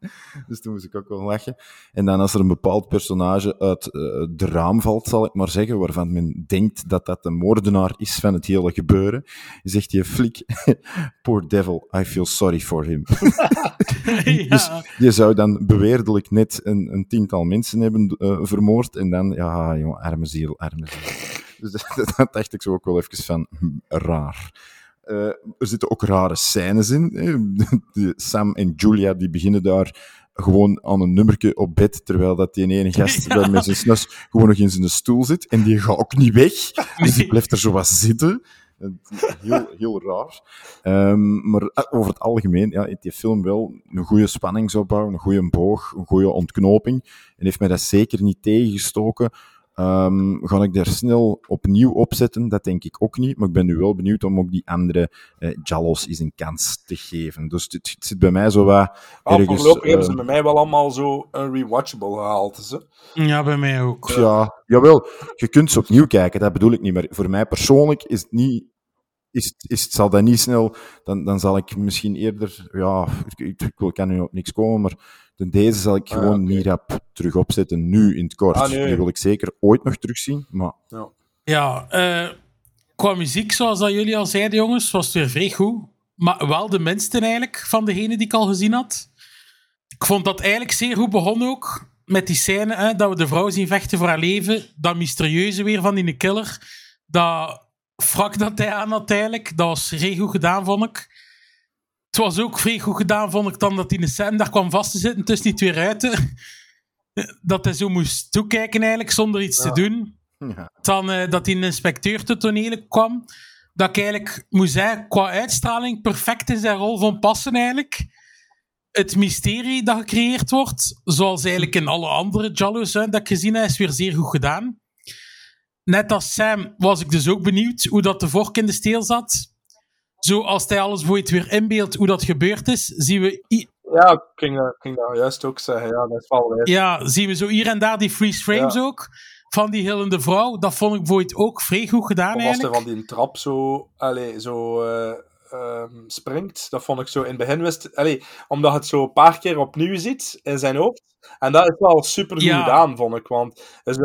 Dus toen moest ik ook wel lachen. En dan als er een bepaald personage uit eh, de raam valt, zal ik maar zeggen, waarvan men denkt dat dat de moordenaar is van het hele gebeuren, zegt die flik, poor devil, I feel sorry for him. Dus ja. je zou dan beweerdelijk net een, een tiental mensen hebben eh, vermoord en dan, ja, jongen, arme ziel, arme ziel. Dus dat, dat dacht ik zo ook wel even van, hm, raar. Eh, er zitten ook rare scènes in. De Sam en Julia die beginnen daar gewoon aan een nummertje op bed, terwijl dat die ene gast Ja. daar met zijn snus gewoon nog in zijn stoel zit. En die gaat ook niet weg. Dus die blijft er zo wat zitten. Heel, heel raar. Ehm, maar eh, over het algemeen ja, heeft die film wel een goede spanningsopbouw, een goede boog, een goede ontknoping. En heeft mij dat zeker niet tegengestoken. Ehm, ga ik daar snel opnieuw opzetten? Dat denk ik ook niet. Maar ik ben nu wel benieuwd om ook die andere eh, Jallos eens een kans te geven. Dus het, het zit bij mij zo wat ergens... voorlopig hebben ze eh, bij mij wel allemaal zo een rewatchable gehaald. Dus, hè. ja, bij mij ook. Ja, jawel. Je kunt ze opnieuw kijken, dat bedoel ik niet. Maar voor mij persoonlijk is het niet... Is, het- is, zal dat niet snel... Dan, dan zal ik misschien eerder... Ja, ik, ik, ik wil- kan nu op niks komen, maar ten deze zal ik Ah, gewoon niet rap terug opzetten, nu in het kort. Ah, nee. Die wil ik zeker ooit nog terugzien, maar... Ja. Ja, eh, qua muziek, zoals dat jullie al zeiden, jongens, was het weer vrij goed. Maar wel de minste eigenlijk van degene die ik al gezien had. Ik vond dat eigenlijk zeer goed begonnen ook. Met die scène hè, dat we de vrouw zien vechten voor haar leven. Dat mysterieuze weer van die killer. Dat wrak dat hij aan had eigenlijk. Dat was vrij goed gedaan, vond ik. Het was ook vrij goed gedaan, vond ik, dan dat hij in de scène daar kwam vast te zitten tussen die twee ruiten. Dat hij zo moest toekijken eigenlijk, zonder iets Ja. te doen Ja. dan eh, dat die een inspecteur te toneel kwam, dat ik eigenlijk moet zeggen, qua uitstraling perfect in zijn rol van passen eigenlijk. Het mysterie dat gecreëerd wordt, zoals eigenlijk in alle andere Jallo's dat ik gezien heb, is weer zeer goed gedaan. Net als Sam was ik dus ook benieuwd hoe dat de vork in de steel zat. Zo als hij alles ooit weer inbeeldt hoe dat gebeurd is, zien we, Ja, ik ging, dat- ik ging dat juist ook zeggen. Ja, dat is wel ja, zien we zo hier en daar die freeze frames Ja. ook. Van die hillende vrouw. Dat vond ik bijvoorbeeld ook vrij goed gedaan als hij eigenlijk. van die trap zo, allee, zo eh, ehm, springt, dat vond ik zo in het begin wist... Allee, omdat je het zo een paar keer opnieuw ziet in zijn hoofd. En dat is wel super goed Ja. gedaan, vond ik. Want dus,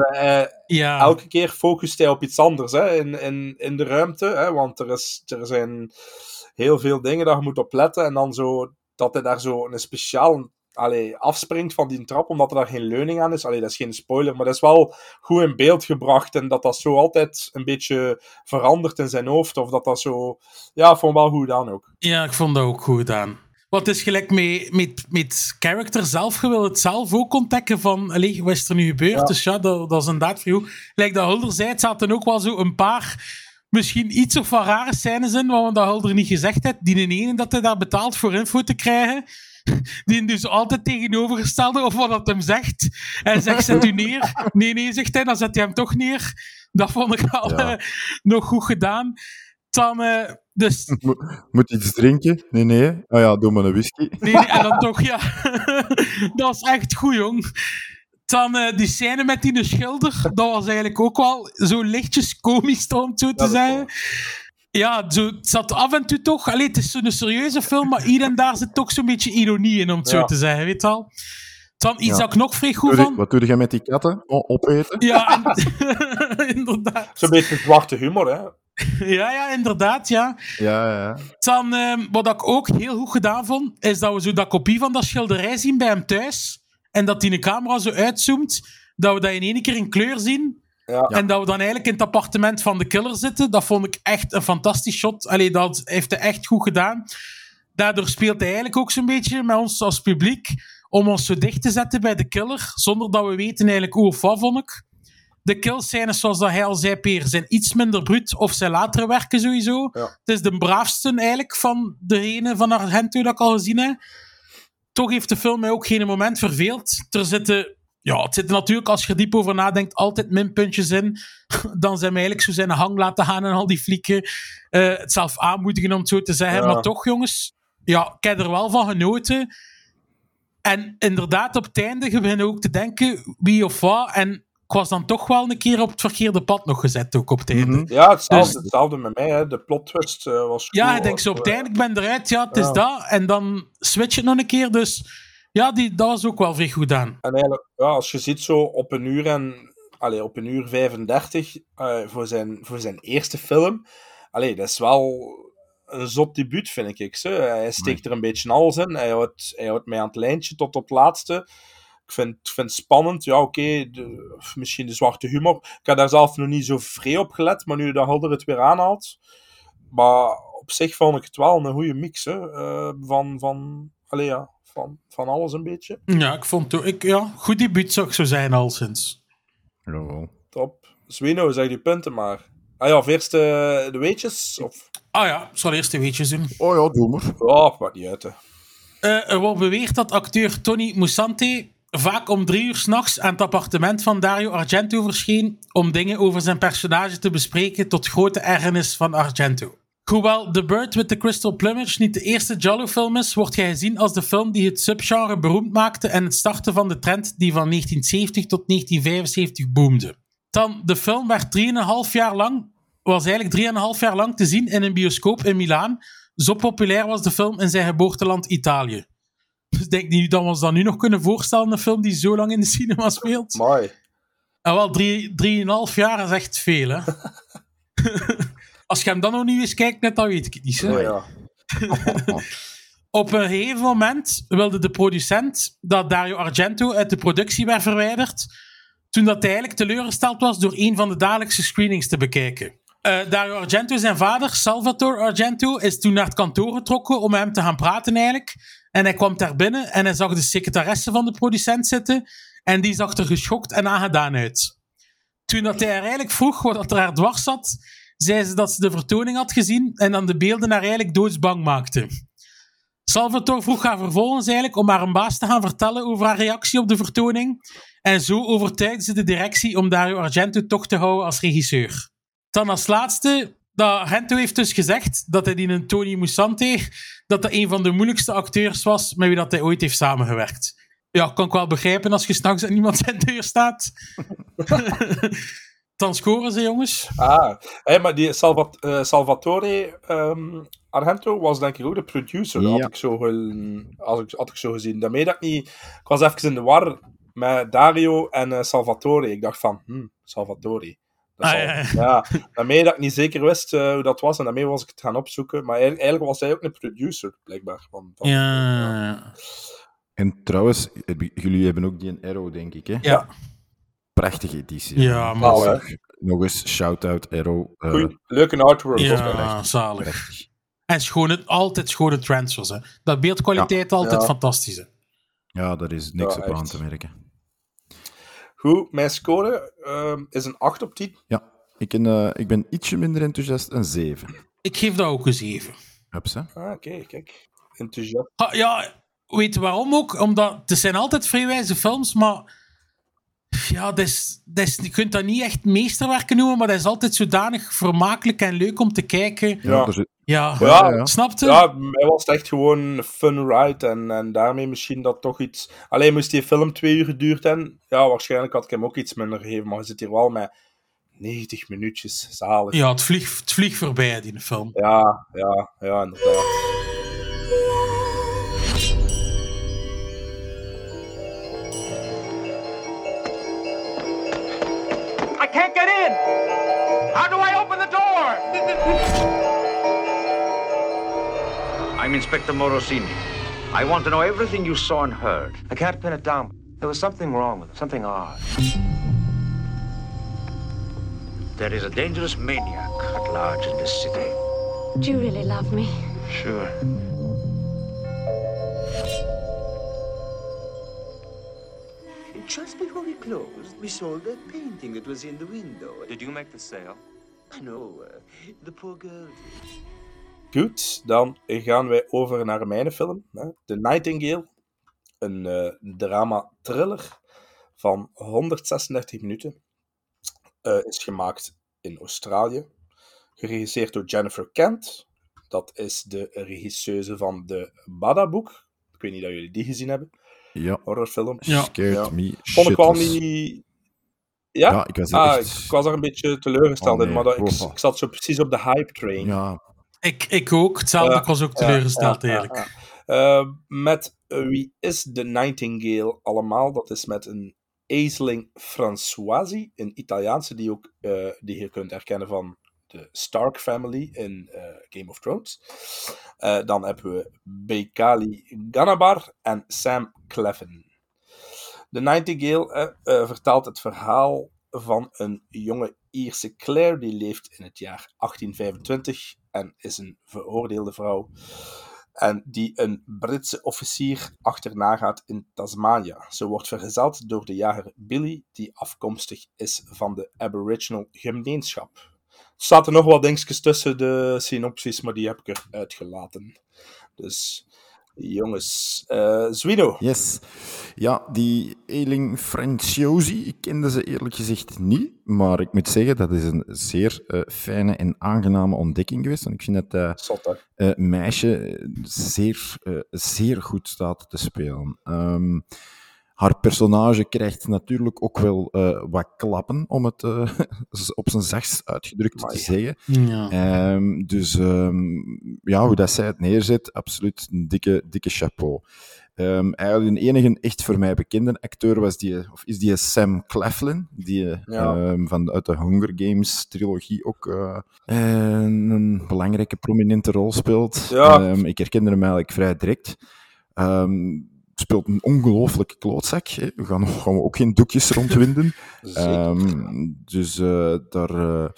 Ja. elke keer focust hij op iets anders hè, in, in, in de ruimte. Hè, want er, is, er zijn heel veel dingen daar je moet op letten. En dan zo, dat hij daar zo een speciaal allee, afspringt van die trap, omdat er daar geen leuning aan is. Allee, dat is geen spoiler, maar dat is wel goed in beeld gebracht. En dat dat zo altijd een beetje verandert in zijn hoofd. Of dat dat zo... Ja, ik vond wel goed gedaan ook. Ja, ik vond dat ook goed gedaan. Wat is gelijk met, met, met character zelf, je wil het zelf ook ontdekken van, allee, wat is er nu gebeurd? Ja. Dus ja, dat, dat is inderdaad voor jou. Lijkt dat Hulder zei, het zaten ook wel zo een paar, misschien iets of wat rare scènes in, wat dat Hulder niet gezegd heeft. Die ene dat hij daar betaalt voor info te krijgen. Die dus altijd tegenovergestelde of wat dat hem zegt. Hij zegt, zet u neer. Nee, nee, zegt hij, dan zet hij hem toch neer. Dat vond ik al Ja. eh, nog goed gedaan. Dan, eh, dus Mo- Moet iets drinken? Nee, nee. Oh ja, doe maar een whisky. Nee, nee, en dan toch, ja. dat was echt goed, jong. Dan eh, die scène met die schilder, dat was eigenlijk ook wel zo lichtjes komisch, om het zo te zeggen. Ja, zo, het zat af en toe toch... Allee, het is zo'n serieuze film, maar hier en daar zit toch zo'n beetje ironie in, om het zo te zeggen, weet je wel. Dan iets Ja. dat ik nog vrij goed van... Wat doe je met die katten? O- opeten? Ja, inderdaad. Zo'n beetje zwarte humor, hè. Ja, ja, inderdaad, ja. Ja, ja. Dan, ehm, wat ik ook heel goed gedaan vond, is dat we zo dat kopie van dat schilderij zien bij hem thuis. En dat die de camera zo uitzoomt, dat we dat in één keer in kleur zien. Ja. En dat we dan eigenlijk in het appartement van de killer zitten. Dat vond ik echt een fantastisch shot. Allee, dat heeft hij echt goed gedaan. Daardoor speelt hij eigenlijk ook zo'n beetje met ons als publiek om ons zo dicht te zetten bij de killer, zonder dat we weten eigenlijk hoe of wat, vond ik. De killscènes, zoals dat hij al zei, Peer, zijn iets minder bruut of zijn latere werken sowieso. Ja. Het is de braafste eigenlijk van degene van Argento dat ik al gezien heb. Toch heeft de film mij ook geen moment verveeld. Er zitten, ja, het zitten natuurlijk, als je er diep over nadenkt, altijd minpuntjes in. Dan zijn we eigenlijk zo zijn hang laten gaan en al die flieken. Eh, het zelf aanmoedigen, om het zo te zeggen. Ja. Maar toch, jongens, ja, ik heb er wel van genoten. En inderdaad, op het einde beginnen we ook te denken wie of wat. En ik was dan toch wel een keer op het verkeerde pad nog gezet, ook op het einde. Mhm. Ja, hetzelfde, Dus- hetzelfde met mij. Hè. De plot twist eh, was. Ja, ik denk zo op het eh, einde, ik ben eruit, ja, het is dat. En dan switch het nog een keer, dus ja, die, dat was ook wel vrij goed aan. En eigenlijk, ja, als je ziet zo op een uur en allee, op een uur 35 eh, voor, zijn, voor zijn eerste film. Allee, dat is wel een zot debuut, vind ik. Zo. Hij steekt er een beetje alles in. Hij houdt, hij houdt mij aan het lijntje tot op het laatste. Ik vind, ik vind het spannend. Ja, oké, de- misschien de zwarte humor. Ik heb daar zelf nog niet zo vrij op gelet, maar nu de Hulder het weer aanhaalt. Maar op zich vond ik het wel een goede mix hè, eh, van, van, allee, ja, van, van alles een beetje. Ja, ik vond het ook, ik, ja, goed debuut zou ik zo zijn al sinds. Jawel. Top. Zwino, zeg die punten maar. Ah ja, of eerst de weetjes? Of... Ah ja, ik zal eerst de weetjes doen. Oh ja, doe maar. Oh, maakt niet uit, hè. Eh, er wordt beweerd dat acteur Tony Musante vaak om drie uur s'nachts aan het appartement van Dario Argento verscheen om dingen over zijn personage te bespreken tot grote ergernis van Argento. Hoewel The Bird with the Crystal Plumage niet de eerste Giallo-film is, wordt hij gezien als de film die het subgenre beroemd maakte en het starten van de trend die van 1970 tot 1975 boomde. Dan, de film werd 3,5 jaar lang, was eigenlijk 3,5 jaar lang te zien in een bioscoop in Milaan. Zo populair was de film in zijn geboorteland Italië. Dus denk niet dat we ons dat nu nog kunnen voorstellen, een film die zo lang in de cinema speelt. Mooi. En wel, drie- drieënhalf jaar is echt veel, hè. Als je hem dan nog niet eens kijkt, net dan weet ik het niet. Hè? Ja, ja. Op een gegeven moment wilde de producent dat Dario Argento uit de productie werd verwijderd, toen dat hij eigenlijk teleurgesteld was door een van de dagelijkse screenings te bekijken. Eh, Dario Argento, zijn vader, Salvatore Argento, is toen naar het kantoor getrokken om met hem te gaan praten eigenlijk. En hij kwam daar binnen en hij zag de secretaresse van de producent zitten en die zag er geschokt en aangedaan uit. Toen dat hij haar eigenlijk vroeg wat er haar dwars zat, zei ze dat ze de vertoning had gezien en dan de beelden haar eigenlijk doodsbang maakte. Salvatore vroeg haar vervolgens eigenlijk om haar een baas te gaan vertellen over haar reactie op de vertoning. En zo overtuigde ze de directie om Dario Argento toch te houden als regisseur. Dan als laatste, dat Argento heeft dus gezegd dat hij die een Tony Musante, dat dat een van de moeilijkste acteurs was met wie dat hij ooit heeft samengewerkt. Ja, kan ik wel begrijpen als je s'nachts aan iemand zijn deur staat. Dan scoren ze, jongens. Ah, maar die Salvat- eh, Salvatore ehm, Argento was denk ik ook de producer. Ja. Had, ik zo had, ik, had ik zo gezien. Daarmee dat ik niet... Ik was even in de war met Dario en eh, Salvatore. Ik dacht van, hm, Salvatore. Dat Ah, ja, daarmee dat ik niet zeker wist eh, hoe dat was. En daarmee was ik het gaan opzoeken. Maar eigenlijk, eigenlijk was hij ook een producer, blijkbaar. Van, van, Ja. En trouwens, heb- jullie hebben ook die een Arrow, denk ik, hè? Ja. Prachtige editie. Ja, maar... Nou. Nog, eens shout-out Arrow. Eh, Goeie, leuke artwork. Ja, zalig. prachtig. En schone, altijd schone transfers. Hè. Dat beeldkwaliteit altijd Ja. fantastisch. Hè. Ja, daar is niks Ja, op aan te merken. Goed, mijn score ehm, is een 8 op 10. Ja, ik ben, eh, ik ben ietsje minder enthousiast, een 7. Ik geef dat ook een 7. Hups, hè? Ah, kijk, kijk. Enthousiast. Ah, ja, weet je waarom ook? Omdat het zijn altijd vrijwijze films, maar ja, dat is, dat is, je kunt dat niet echt meesterwerken noemen, maar dat is altijd zodanig vermakelijk en leuk om te kijken. Ja. Ja, Ja, ja, snapte? Ja, mij was het echt gewoon een fun ride. En, en daarmee misschien dat toch iets. Alleen moest die film twee uur geduurd hebben. Ja, waarschijnlijk had ik hem ook iets minder gegeven. Maar je zit hier wel met 90 minuutjes. Zalig. Ja, het vliegt, het vliegt voorbij, die film. ja, ja, ja, inderdaad. I'm Inspector Morosini. I want to know everything you saw and heard. I can't pin it down. There was something wrong with it, something odd. There is a dangerous maniac at large in this city. Do you really love me? Sure. Just before we closed, we sold that painting that was in the window. Did you make the sale? I know, uh, the poor girl did. Goed, dan gaan wij over naar mijn film. Hè. The Nightingale. Een eh, drama-thriller van 136 minuten. Eh, is gemaakt in Australië. Geregisseerd door Jennifer Kent. Dat is de regisseuse van de Bada-boek. Ik weet niet of jullie die gezien hebben. Ja. Horrorfilm. Ja. Scared Ja. me Vond ik wel niet... Ja? Ja, ik was er ah, echt- ik was er een beetje teleurgesteld Oh, nee. in, maar dat, ik, Oh. ik zat zo precies op de hype train. Ja, Ik, ik ook. Hetzelfde, ik was ook teleurgesteld, eigenlijk. ja. Eh, met wie is de Nightingale allemaal? Dat is met een Aisling Françoisi, een Italiaanse die, ook, eh, die je kunt herkennen van de Stark family in eh, Game of Thrones. Eh, dan hebben we Bekali Ganabar en Sam Clevin. De Nightingale vertelt het verhaal van een jonge Ierse Claire die leeft in het jaar 1825 en is een veroordeelde vrouw. En die een Britse officier achterna gaat in Tasmania. Ze wordt vergezeld door de jager Billy, die afkomstig is van de Aboriginal gemeenschap. Er zaten nog wat dingetjes tussen de synopsis, maar die heb ik eruit gelaten. Dus, jongens. eh Zwino. Yes. Ja, die Eling Franciosi, ik kende ze eerlijk gezegd niet, maar ik moet zeggen, dat is een zeer eh, fijne en aangename ontdekking geweest. Want ik vind dat hè? eh, meisje zeer, zeer goed staat te spelen. Ehm, haar personage krijgt natuurlijk ook wel eh, wat klappen, om het eh, op zijn zachtst uitgedrukt te zeggen. Ja. Ehm, dus ehm, ja, hoe dat zij het neerzet, absoluut een dikke, dikke chapeau. Ehm eigenlijk de enige echt voor mij bekende acteur was die, of is die Sam Claflin, die Ja. ehm, van, uit de Hunger Games trilogie ook eh, een, een belangrijke, prominente rol speelt. Ja. Ehm, ik herkende hem eigenlijk vrij direct. Ehm, speelt een ongelooflijke klootzak. Hè. We gaan, gaan we ook geen doekjes rondwinden. Ehm, dus eh, daar, eh,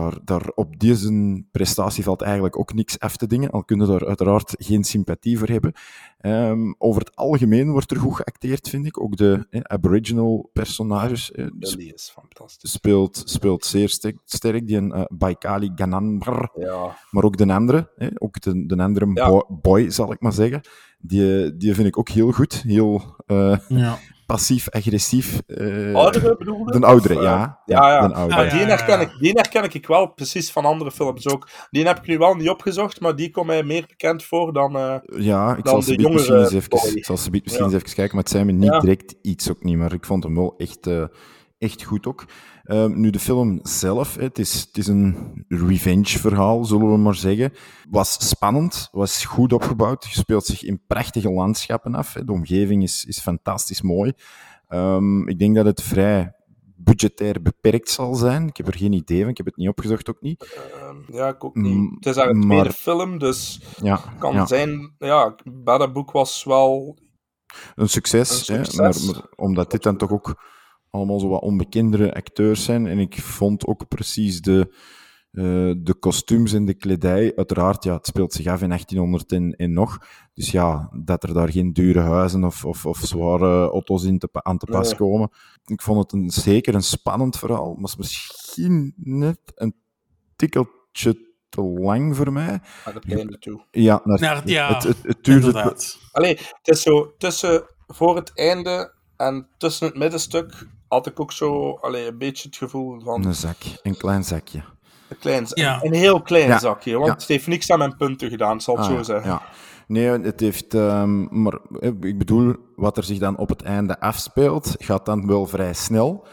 daar, daar op deze prestatie valt eigenlijk ook niks af te dingen, al kunnen daar uiteraard geen sympathie voor hebben. Ehm, over het algemeen wordt er goed geacteerd, vind ik. Ook de eh, Aboriginal personages eh, Billy is fantastisch. speelt, speelt zeer sterk, sterk die een eh, Baikali Gananbar, Ja. maar ook de andere, hè, ook de, de andere Ja. boy, boy, zal ik maar zeggen. Die, die vind ik ook heel goed, heel eh, Ja. Passief-agressief. eh, Oudere bedoel je? De oudere, Of, eh, ja. Ja, ja. de oudere. Ah, die, ja, herken ja. ik, die herken ik wel precies van andere films ook. Die heb ik nu wel niet opgezocht, maar die komt mij meer bekend voor dan... eh, Ja, ik dan zal ze jongere misschien eens even, ik zal ze misschien Ja. eens even kijken, maar het zijn me niet Ja. direct iets ook niet, maar ik vond hem wel echt, eh, echt goed ook. Ehm, nu, de film zelf, het, is, het is een revenge-verhaal, zullen we maar zeggen. Was spannend, was goed opgebouwd, speelt zich in prachtige landschappen af. De omgeving is, is fantastisch mooi. Ehm, ik denk dat het vrij budgetair beperkt zal zijn. Ik heb er geen idee van, ik heb het niet opgezocht ook niet. ehm, ja, ik ook niet. Mm, Het is haar tweede maar- film, dus Ja, kan ja. zijn... Ja, Baddenboek was wel... Een succes, Een hè, maar omdat dit dan toch ook allemaal zo wat onbekendere acteurs zijn. En ik vond ook precies de, eh, de kostuums en de kledij. Uiteraard, ja, het speelt zich af in 1800 en, en nog. Dus ja, dat er daar geen dure huizen of, of, of zware auto's in te, aan te pas Nee. komen. Ik vond het een, zeker een spannend verhaal, maar misschien net een tikkeltje te lang voor mij. Naar het einde toe. Ja, naar- Naar- ja, het, het, het duurde. Allee, het is zo tussen voor het einde en tussen het middenstuk had ik ook zo allee, een beetje het gevoel van een zak, een klein zakje. een, klein, Ja. een heel klein Ja. zakje. Want Ja. het heeft niks aan mijn punten gedaan, zal het Ah, zo zeggen. Ja. Nee, het heeft... ehm, maar eh, ik bedoel, wat er zich dan op het einde afspeelt, gaat dan wel vrij snel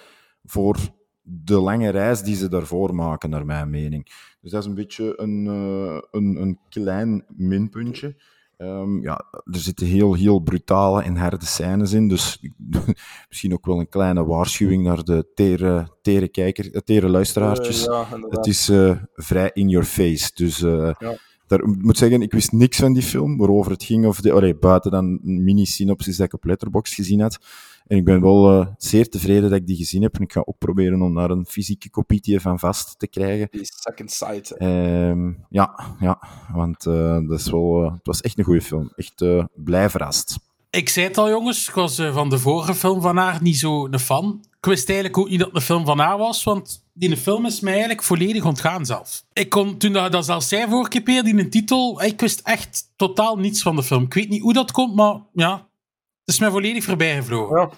voor de lange reis die ze daarvoor maken, naar mijn mening. Dus dat is een beetje een, eh, een, een klein minpuntje. Ehm, ja, er zitten heel, heel brutale en harde scènes in, dus misschien ook wel een kleine waarschuwing naar de tere, tere, kijker, eh, tere luisteraartjes. Eh, ja, het is eh, vrij in your face, dus... Ja. daar, ik moet zeggen, ik wist niks van die film, waarover het ging. Of de, allee, buiten dan een mini-synopsis dat ik op Letterboxd gezien had. En ik ben wel eh, zeer tevreden dat ik die gezien heb. En ik ga ook proberen om daar een fysieke kopietje van vast te krijgen. Die second sight. Ehm, ja, ja, want eh, dat is wel, eh, het was echt een goede film. Echt eh, blij verrast. Ik zei het al, jongens. Ik was van de vorige film van haar niet zo een fan. Ik wist eigenlijk ook niet dat het een film van haar was, want die film is mij eigenlijk volledig ontgaan zelf. Ik kon, toen dat, dat zelfs zei vorige keer, die een titel, ik wist echt totaal niets van de film. Ik weet niet hoe dat komt, maar ja, is mij volledig voorbij gevlogen. Ja.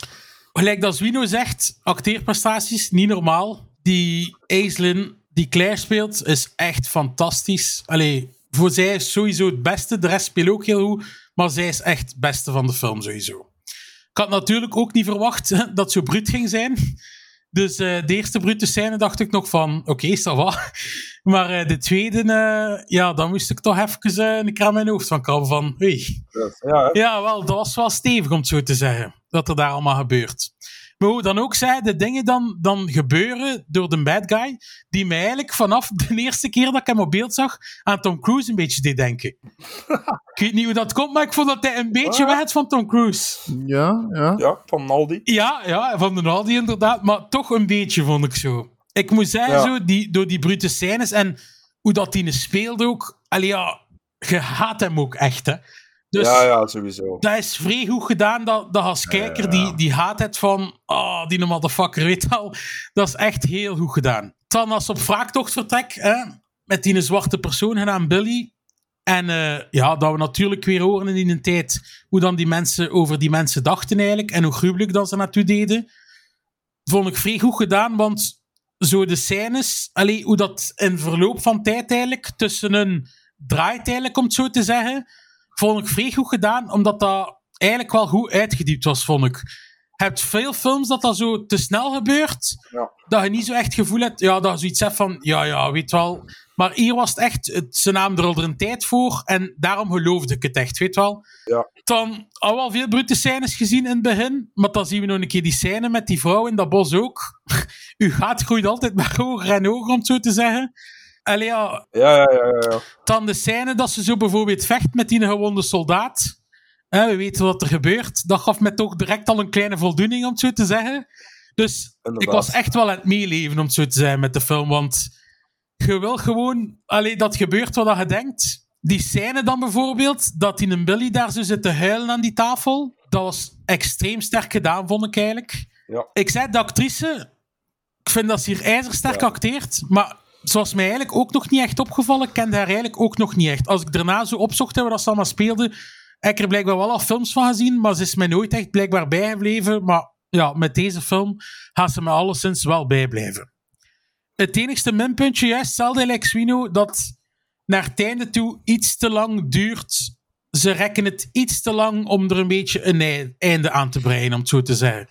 Gelijk dat Zwino zegt, acteerprestaties, niet normaal. Die Aislinn, die Claire speelt, is echt fantastisch. Allee, voor zij is sowieso het beste. De rest speelt ook heel goed. Maar zij is echt het beste van de film, sowieso. Ik had natuurlijk ook niet verwacht dat zo bruut ging zijn. Dus eh, de eerste brute scène dacht ik nog van, oké, is dat wat? Maar eh, de tweede, eh, ja, dan moest ik toch even een kraan in mijn hoofd van krabben van, hey. Ja, ja, wel, dat was wel stevig om het zo te zeggen, dat er daar allemaal gebeurt. Maar hoe dan ook zei, de dingen dan, dan gebeuren door de bad guy, die mij eigenlijk vanaf de eerste keer dat ik hem op beeld zag, aan Tom Cruise een beetje deed denken. ik weet niet hoe dat komt, maar ik vond dat hij een beetje weg had van Tom Cruise. Ja, ja. Ja, van Naldi. Ja, ja, van de Naldi inderdaad, maar toch een beetje vond ik zo. Ik moet zeggen, Ja. zo, die, door die brute scènes en hoe dat die speelde ook, allee, ja, je haat hem ook echt, hè. Dus ja, ja, sowieso. dat is vrij goed gedaan, dat, dat als kijker die, die haatheid van, oh, die motherfucker, weet al, dat is echt heel goed gedaan. Dan als op wraaktocht vertrek, hè, met die zwarte persoon genaamd Billy, en eh, ja, dat we natuurlijk weer horen in die tijd hoe dan die mensen over die mensen dachten eigenlijk en hoe gruwelijk dat ze naartoe deden. Vond ik vrij goed gedaan, want zo de scènes, allee, hoe dat in verloop van tijd eigenlijk tussen een draait eigenlijk, om het zo te zeggen, vond ik vrij goed gedaan, omdat dat eigenlijk wel goed uitgediept was, vond ik. Je hebt veel films dat dat zo te snel gebeurt, Ja. dat je niet zo echt het gevoel hebt, ja, dat je zoiets hebt van, ja, ja, weet wel. Maar hier was het echt, het, ze namen er al een tijd voor en daarom geloofde ik het echt, weet wel. Ja. Dan al wel veel brute scènes gezien in het begin, maar dan zien we nog een keer die scène met die vrouw in dat bos ook. Uw gaat groeit altijd maar hoger en hoger, om het zo te zeggen. Allee, ja, Ja, ja, ja, ja. dan de scène dat ze zo bijvoorbeeld vecht met die gewonde soldaat. We weten wat er gebeurt. Dat gaf me toch direct al een kleine voldoening, om het zo te zeggen. Dus Inderdaad. ik was echt wel aan het meeleven, om het zo te zeggen, met de film. Want je wil gewoon... Allee, dat gebeurt wat je denkt. Die scène dan bijvoorbeeld, dat die een Billy daar zo zit te huilen aan die tafel. Dat was extreem sterk gedaan, vond ik eigenlijk. Ja. Ik zei, de actrice... Ik vind dat ze hier ijzersterk Ja. acteert, maar zoals mij eigenlijk ook nog niet echt opgevallen, ik kende haar eigenlijk ook nog niet echt. Als ik daarna zo opzocht hebben dat ze allemaal speelde, heb ik er blijkbaar wel al films van gezien, maar ze is mij nooit echt blijkbaar bijgebleven. Maar ja, met deze film gaat ze me alleszins wel bijblijven. Het enigste minpuntje, juist hetzelfde Swino, dat naar het einde toe iets te lang duurt. Ze rekken het iets te lang om er een beetje een ei- einde aan te breien, om het zo te zeggen.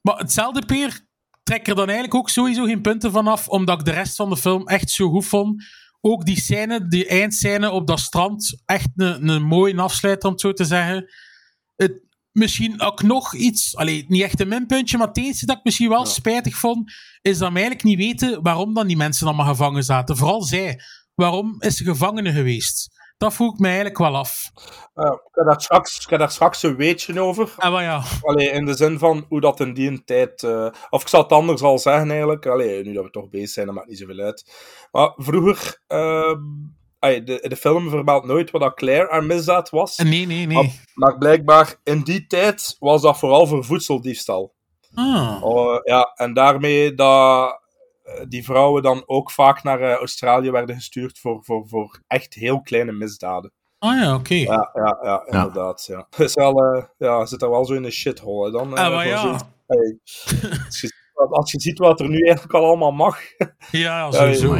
Maar hetzelfde peer trek er dan eigenlijk ook sowieso geen punten van af, omdat ik de rest van de film echt zo goed vond. Ook die scène, die eindscène op dat strand, echt een, een mooie afsluiter, om het zo te zeggen. Het, misschien ook nog iets, allee, niet echt een minpuntje, maar het enige dat ik misschien wel spijtig vond, is dat we eigenlijk niet weten waarom dan die mensen allemaal gevangen zaten. Vooral zij. Waarom is ze gevangene geweest? Dat vroeg ik me eigenlijk wel af. Ja, ik, heb daar straks, ik heb daar straks een weetje over. Ah, maar ja. Allee, in de zin van hoe dat in die tijd... eh, of ik zal het anders al zeggen eigenlijk. Allee, nu dat we toch bezig zijn, dat maakt niet zoveel uit. Maar vroeger... ehm, allee, de, de film vermeldt nooit wat dat Claire aan misdaad was. Nee, nee, nee. Maar, maar blijkbaar in die tijd was dat vooral voor voedseldiefstal. Ah. Oh, ja, en daarmee dat die vrouwen dan ook vaak naar eh, Australië werden gestuurd voor, voor, voor echt heel kleine misdaden. Ah ja, oké. Ja, ja, ja, inderdaad. Ja. Is wel, eh, ja, zit er wel zo in een shithole. Dan, eh, Ah, maar ja. zoiets. Hey, als, je, als je ziet wat er nu eigenlijk al allemaal mag. Ja, sowieso.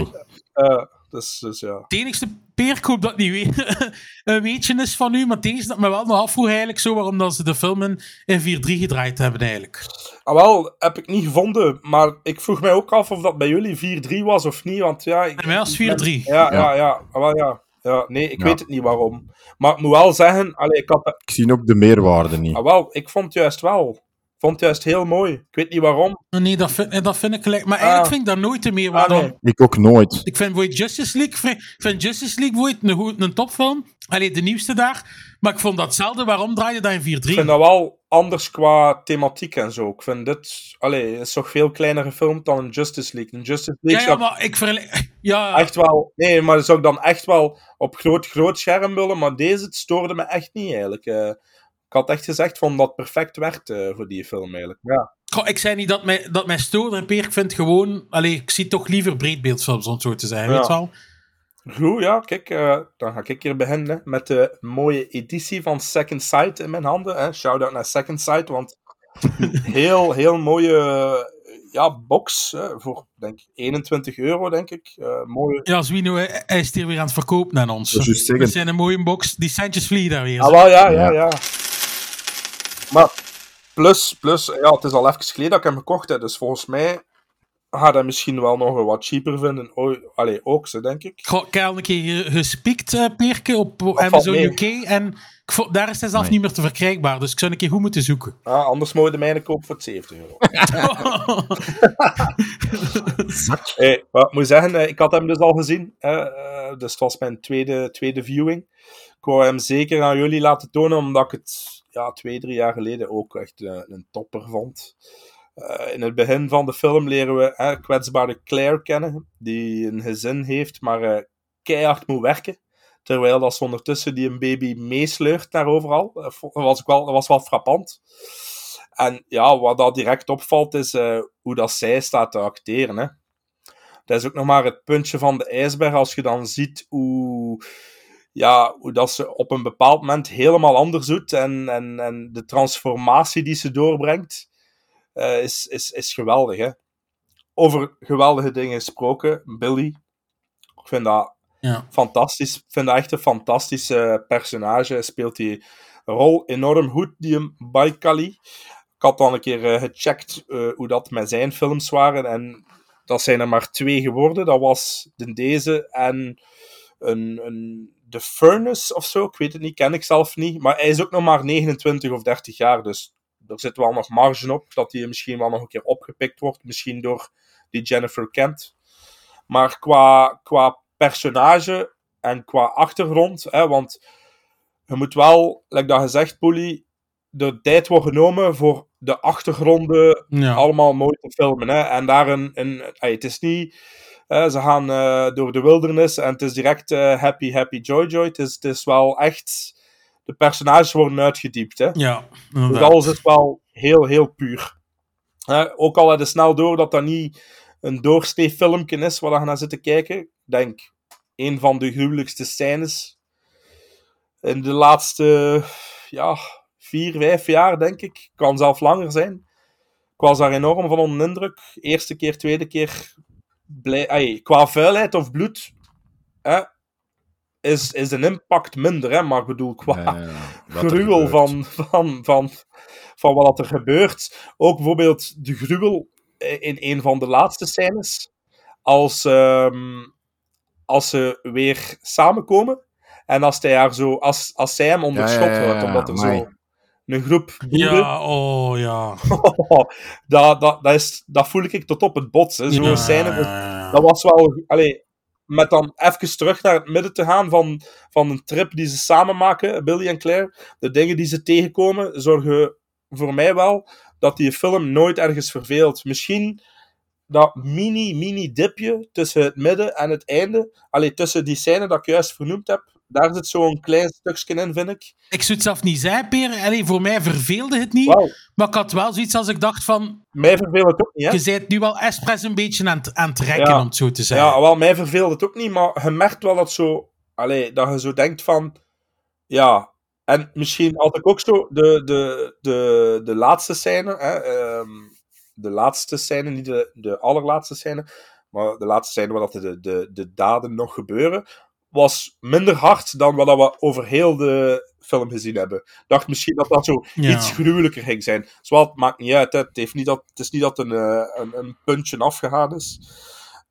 eh, dus, dus ja. Het enigste peer, ik hoop dat het niet weer een weetje is van u, maar enigste dat me wel nog afvroeg eigenlijk zo waarom dat ze de film in, in 4-3 gedraaid hebben eigenlijk. Ah, wel, heb ik niet gevonden. Maar ik vroeg mij ook af of dat bij jullie 4-3 was of niet. Want ja, ik, Bij mij was 4-3. Ja, ja, ja. ja, ah, wel, ja. ja nee, ik Ja. weet het niet waarom. Maar ik moet wel zeggen, allee, ik had... Ik zie ook de meerwaarde niet. Ah, wel, ik vond het juist wel. Ik vond het juist heel mooi. Ik weet niet waarom. Nee, dat vind, dat vind ik gelijk. Maar eigenlijk Ah. vind ik dat nooit te meer waarom. Ah, nee. Ik ook nooit. Ik vind Justice League, vind- ik vind Justice League een, goed- een topfilm. Alleen de nieuwste daar. Maar ik vond datzelfde. Waarom draaide dat in 4-3? Ik vind dat wel anders qua thematiek en zo. Ik vind dit... Allee, is toch veel kleiner gefilmd dan een Justice League. Een Justice League ja, zou maar ik vergelijk... Ja, echt wel... Nee, maar dat zou ik dan echt wel op groot, groot scherm willen. Maar deze het stoorde me echt niet, eigenlijk. Ik had echt gezegd van dat perfect werd eh, voor die film, eigenlijk. Ja. Goh, ik zei niet dat mij, dat mij stoorde. En Peer, ik vind gewoon... Allee, ik zie toch liever breedbeeldfilms, om het zo te zeggen. Ja. Weet je wel? Goed, ja, kijk, eh, dan ga ik hier beginnen met de mooie editie van Second Sight in mijn handen. Hè. Shout-out naar Second Sight, want heel, heel mooie ja, box hè, voor, denk ik, 21 euro, denk ik. Eh, mooie... Ja, Zwino, hij hij is hier weer aan het verkopen aan ons. Dat. Dat zijn een mooie box. Die centjes vliegen daar weer. Ah, wel, ja, ja, Ja. ja. Maar Plus, plus, ja, het is al even geleden dat ik hem gekocht heb, dus volgens mij gaat hij misschien wel nog een wat cheaper vinden. O, allee, ook ze, denk ik. Goh, Ik heb al een keer gespiekt, uh, Peerke, op Amazon. UK. En daar is hij zelf Nee. niet meer te verkrijgbaar. Dus ik zou een keer goed moeten zoeken. Ah, anders moet je de mijne kopen voor het 70 euro. Hey, wat ik moet zeggen, eh, ik had hem dus al gezien. hè, eh, dus het was mijn tweede, tweede viewing. Ik wou hem zeker aan jullie laten tonen, omdat ik het ja, twee, drie jaar geleden ook echt eh, een topper vond. Eh, in het begin van de film leren we hè, kwetsbare Claire kennen, die een gezin heeft, maar eh, keihard moet werken. Terwijl dat ze ondertussen die een baby meesleurt naar overal. Dat was, wel, was wel frappant. En ja, wat dat direct opvalt is hoe dat zij staat te acteren. Hè. Dat is ook nog maar het puntje van de ijsberg als je dan ziet hoe, ja, hoe dat ze op een bepaald moment helemaal anders doet en, en, en de transformatie die ze doorbrengt eh, is, is, is geweldig. Hè. Over geweldige dingen gesproken, Billy. Ik vind dat Ja. fantastisch. Ik vind dat echt een fantastische personage. Hij speelt die rol enorm goed, die een Baikali. Ik had dan een keer eh, gecheckt eh, hoe dat met zijn films waren. En dat zijn er maar twee geworden. Dat was de deze en een, een The Furnace of zo. Ik weet het niet, ken ik zelf niet. Maar hij is ook nog maar 29 of 30 jaar. Dus er zit wel nog marge op dat hij misschien wel nog een keer opgepikt wordt. Misschien door die Jennifer Kent. Maar qua, qua personage en qua achtergrond, hè, want je moet wel, like dat gezegd, Polly, de tijd wordt genomen voor de achtergronden Ja. allemaal mooi te filmen. Hè, en daar een, een het is niet, ze gaan eh, door de wildernis en het is direct eh, happy, happy, joy, joy. Het is, het is wel echt, de personages worden uitgediept. Hè. Ja, Dus inderdaad. alles is wel heel, heel puur. Ook al had je snel door dat dat niet een doorsnee filmpje is waar je naar zit te kijken. Ik denk, een van de gruwelijkste scènes in de laatste ja, vier, vijf jaar, denk ik. Kan zelfs langer zijn. Ik was daar enorm van onder de indruk. Eerste keer, tweede keer. Blij, qua vuilheid of bloed hè, is, is een impact minder. Hè, maar ik bedoel, qua Ja, ja, gruwel van, van, van, van wat er gebeurt. Ook bijvoorbeeld de gruwel in een van de laatste scènes. Als, ehm, als ze weer samenkomen. En als, hij haar zo, als, als zij hem onder schot houdt, omdat er zo een groep boeren... Ja, oh ja. dat, dat, dat, is, dat voel ik tot op het bot. Zo'n Ja, scène, dat, was wel... Allee, met dan even terug naar het midden te gaan van, van een trip die ze samen maken, Billy en Claire. De dingen die ze tegenkomen, zorgen voor mij wel dat die film nooit ergens verveelt. Misschien dat mini, mini dipje tussen het midden en het einde. Allee, tussen die scène dat ik juist vernoemd heb. Daar zit zo'n klein stukje in, vind ik. Ik zou het zelf niet zijn, Peer. Allee, voor mij verveelde het niet. Maar ik had wel zoiets als ik dacht van... Mij verveelt het ook niet, hè? Je bent nu wel expres een beetje aan het, aan het rekken, Ja. om het zo te zeggen. Ja, wel, mij verveelt het ook niet, maar je merkt wel dat zo... Allee, dat je zo denkt van... Ja, en misschien had ik ook zo de, de, de, de laatste scène, hè, ehm, de laatste scène, niet de, de allerlaatste scène, maar de laatste scène waar dat de, de, de daden nog gebeuren, was minder hard dan wat we over heel de film gezien hebben. Ik dacht misschien dat dat zo Ja. iets gruwelijker ging zijn. Zowel, het maakt niet uit, hè. Het, heeft niet dat, het is niet dat een, eh, een, een puntje afgegaan is.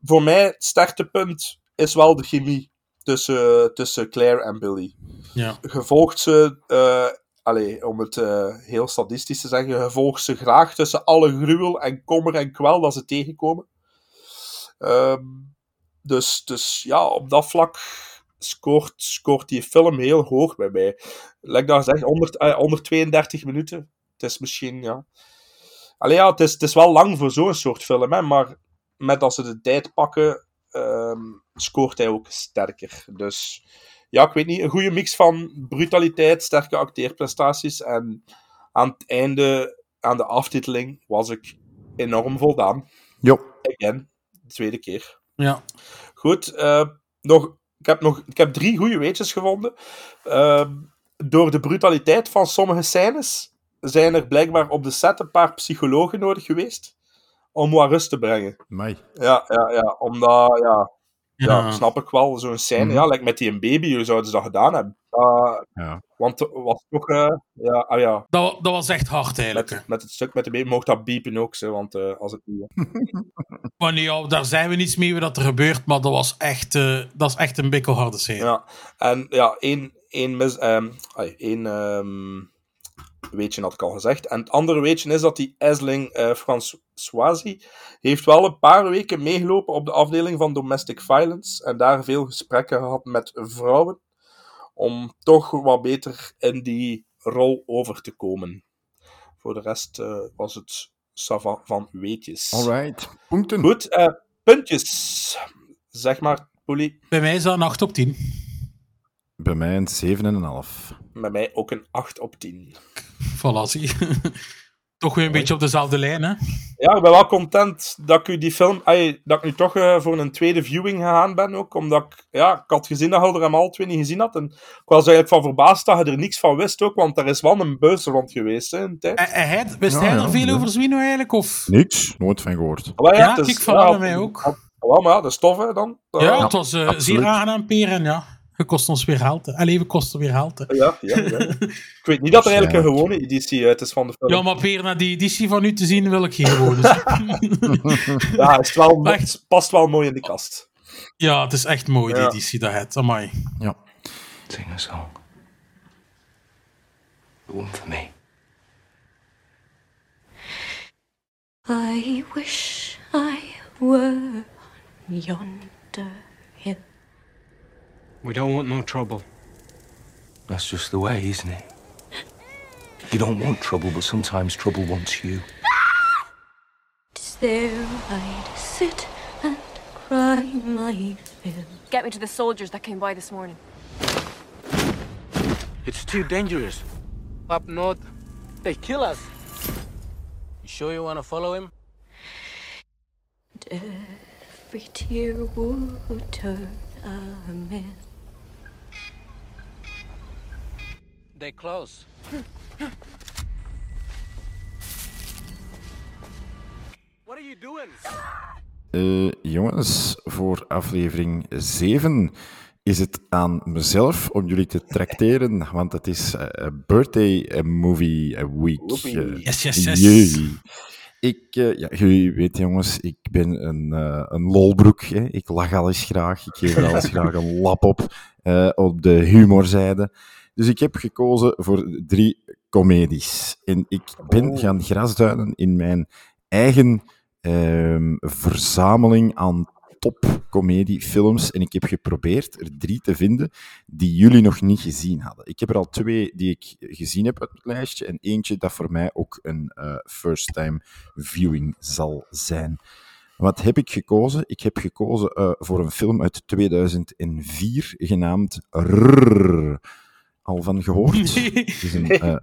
Voor mij, het startepunt is wel de chemie tussen, tussen Claire en Billy. Ja. Gevolgd ze, eh, allee, om het eh, heel statistisch te zeggen, gevolgd ze graag tussen alle gruwel en kommer en kwel dat ze tegenkomen. Ehm, dus, dus ja, op dat vlak scoort, scoort die film heel hoog bij mij. Like dat gezegd, 100, eh, 132 minuten. Het is misschien, ja... Allee, ja, het is, het is wel lang voor zo'n soort film, hè, maar met als ze de tijd pakken, ehm, scoort hij ook sterker. Dus ja, ik weet niet, een goede mix van brutaliteit, sterke acteerprestaties en aan het einde, aan de aftiteling, was ik enorm voldaan. Jo. Again, de tweede keer. Ja. Goed, eh, nog, ik, heb nog, ik heb drie goede weetjes gevonden. Ehm, door de brutaliteit van sommige scènes zijn er blijkbaar op de set een paar psychologen nodig geweest om wat rust te brengen. Mai. Ja, ja, ja. Omdat, ja... ja. Ja. snap ik wel. Zo'n scène, Mhm. ja, like met die een baby, hoe zouden ze dat gedaan hebben? Uh, Ja. want het was toch, eh, ja, ah ja, Dat, dat was echt hard eigenlijk. met, met het stuk met de baby mocht dat biepen ook, zo, want eh, als het niet... Maar nee, ja, daar zijn we niets mee wat er gebeurt, maar dat was echt, eh, dat is echt een bikkelharde scène. Ja, en ja, één, één, mis, ehm, één ehm, weetje had ik al gezegd. En het andere weetje is dat die Esling eh Françoisi heeft wel een paar weken meegelopen op de afdeling van Domestic Violence en daar veel gesprekken gehad met vrouwen om toch wat beter in die rol over te komen. Voor de rest eh, was het sava van weetjes. Alright, punten. Goed, eh, puntjes. Zeg maar, Poelie. Bij mij is dat een 8 op 10. Bij mij een 7,5. Bij mij ook een 8 op 10. Voilà, zie. Toch weer een beetje op dezelfde lijn, hè? Ja, ik ben wel content dat ik u die film... dat ik nu toch eh, voor een tweede viewing gegaan ben ook. Omdat ik... Ja, ik had gezien dat je er hem al twee niet gezien had. En ik was eigenlijk van verbaasd dat je er niks van wist ook. Want er is wel een bus rond geweest, hè, een tijd. En, en hij, wist Ja, hij ja, er veel ja. over Zwino eigenlijk? Of? Niks, nooit van gehoord. Maar Ja, voilà, bij mij ook. ja, Wel, maar ja, dat is tof, hè, dan. Ja, het was eh, absoluut. zeer aangenaam, Per. En ja, het kost ons weer geld. hè. Allee, we kosten weer geld. hè. Ja, ja, ja. Ik weet niet dat er eigenlijk een gewone editie uit is van de film. Ja, maar Per, na die editie van u te zien, wil ik geen gewone. Ja, het, is wel, Echt. het past wel mooi in de kast. ja, het is echt mooi, die Ja. editie, dat het. Amai. Ja. Sing a song. The one for me. I wish I were on yonder. We don't want no trouble. That's just the way, isn't it? You don't want trouble, but sometimes trouble wants you. Tis there I'd sit and cry my fill. Get me to the soldiers that came by this morning. It's too dangerous. Up north, they kill us. You sure you want to follow him? And every tear would turn a man. They close. what are you doing? Eh, jongens, voor aflevering 7 is het aan mezelf om jullie te tracteren, want het is eh, birthday movie week. Yes, yes, yes. jee. Ik, ja, jullie weten jongens, ik ben een, een lolbroek. Hè. Ik lach alles graag. Ik geef alles graag een lap op, eh, op de humorzijde. Dus ik heb gekozen voor drie comedies. En ik ben gaan grasduinen in mijn eigen ehm, verzameling aan top-comediefilms. En ik heb geprobeerd er drie te vinden die jullie nog niet gezien hadden. Ik heb er al twee die ik gezien heb uit het lijstje. En eentje dat voor mij ook een eh, first-time viewing zal zijn. Wat heb ik gekozen? Ik heb gekozen eh, voor een film uit 2004 genaamd Rrrr. Al van gehoord? Het is een eh,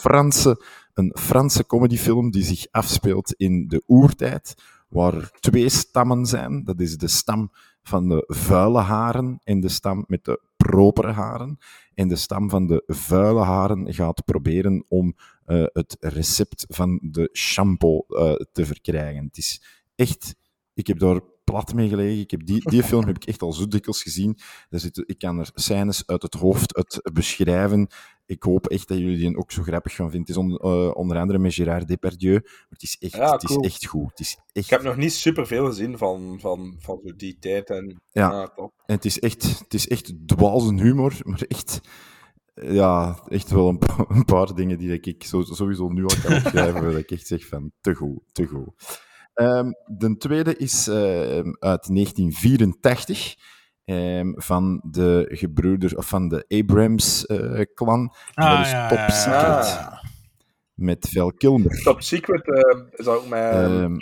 Franse, een Franse comedyfilm die zich afspeelt in de oertijd, waar twee stammen zijn. Dat is de stam van de vuile haren en de stam met de propere haren. En de stam van de vuile haren gaat proberen om eh, het recept van de shampoo eh, te verkrijgen. Het is echt... Ik heb daar plat mee gelegen. Ik heb die, die film heb ik echt al zo dikwijls gezien. Daar zitten, ik kan er scènes uit het hoofd uit beschrijven. Ik hoop echt dat jullie die ook zo grappig gaan vinden. Het is on- eh, onder andere met Gérard Depardieu. Maar het is echt, Ja, het is echt goed. Het is echt Ik heb nog niet superveel gezien van, van, van zo die tijd. En, Ja, top. en het is echt, het is echt humor, maar echt, ja, echt wel een, pa- een paar dingen die ik sowieso nu al kan opschrijven, waar ik echt zeg van, te goed, te goed. Ehm, de tweede is ehm, uit 1984. ehm, van de gebroeder, of van de Abrams-clan. Ah, dat is ja, Top ja, ja. Secret. Ah. Met Val Kilmer. Top Secret, eh, is dat ook met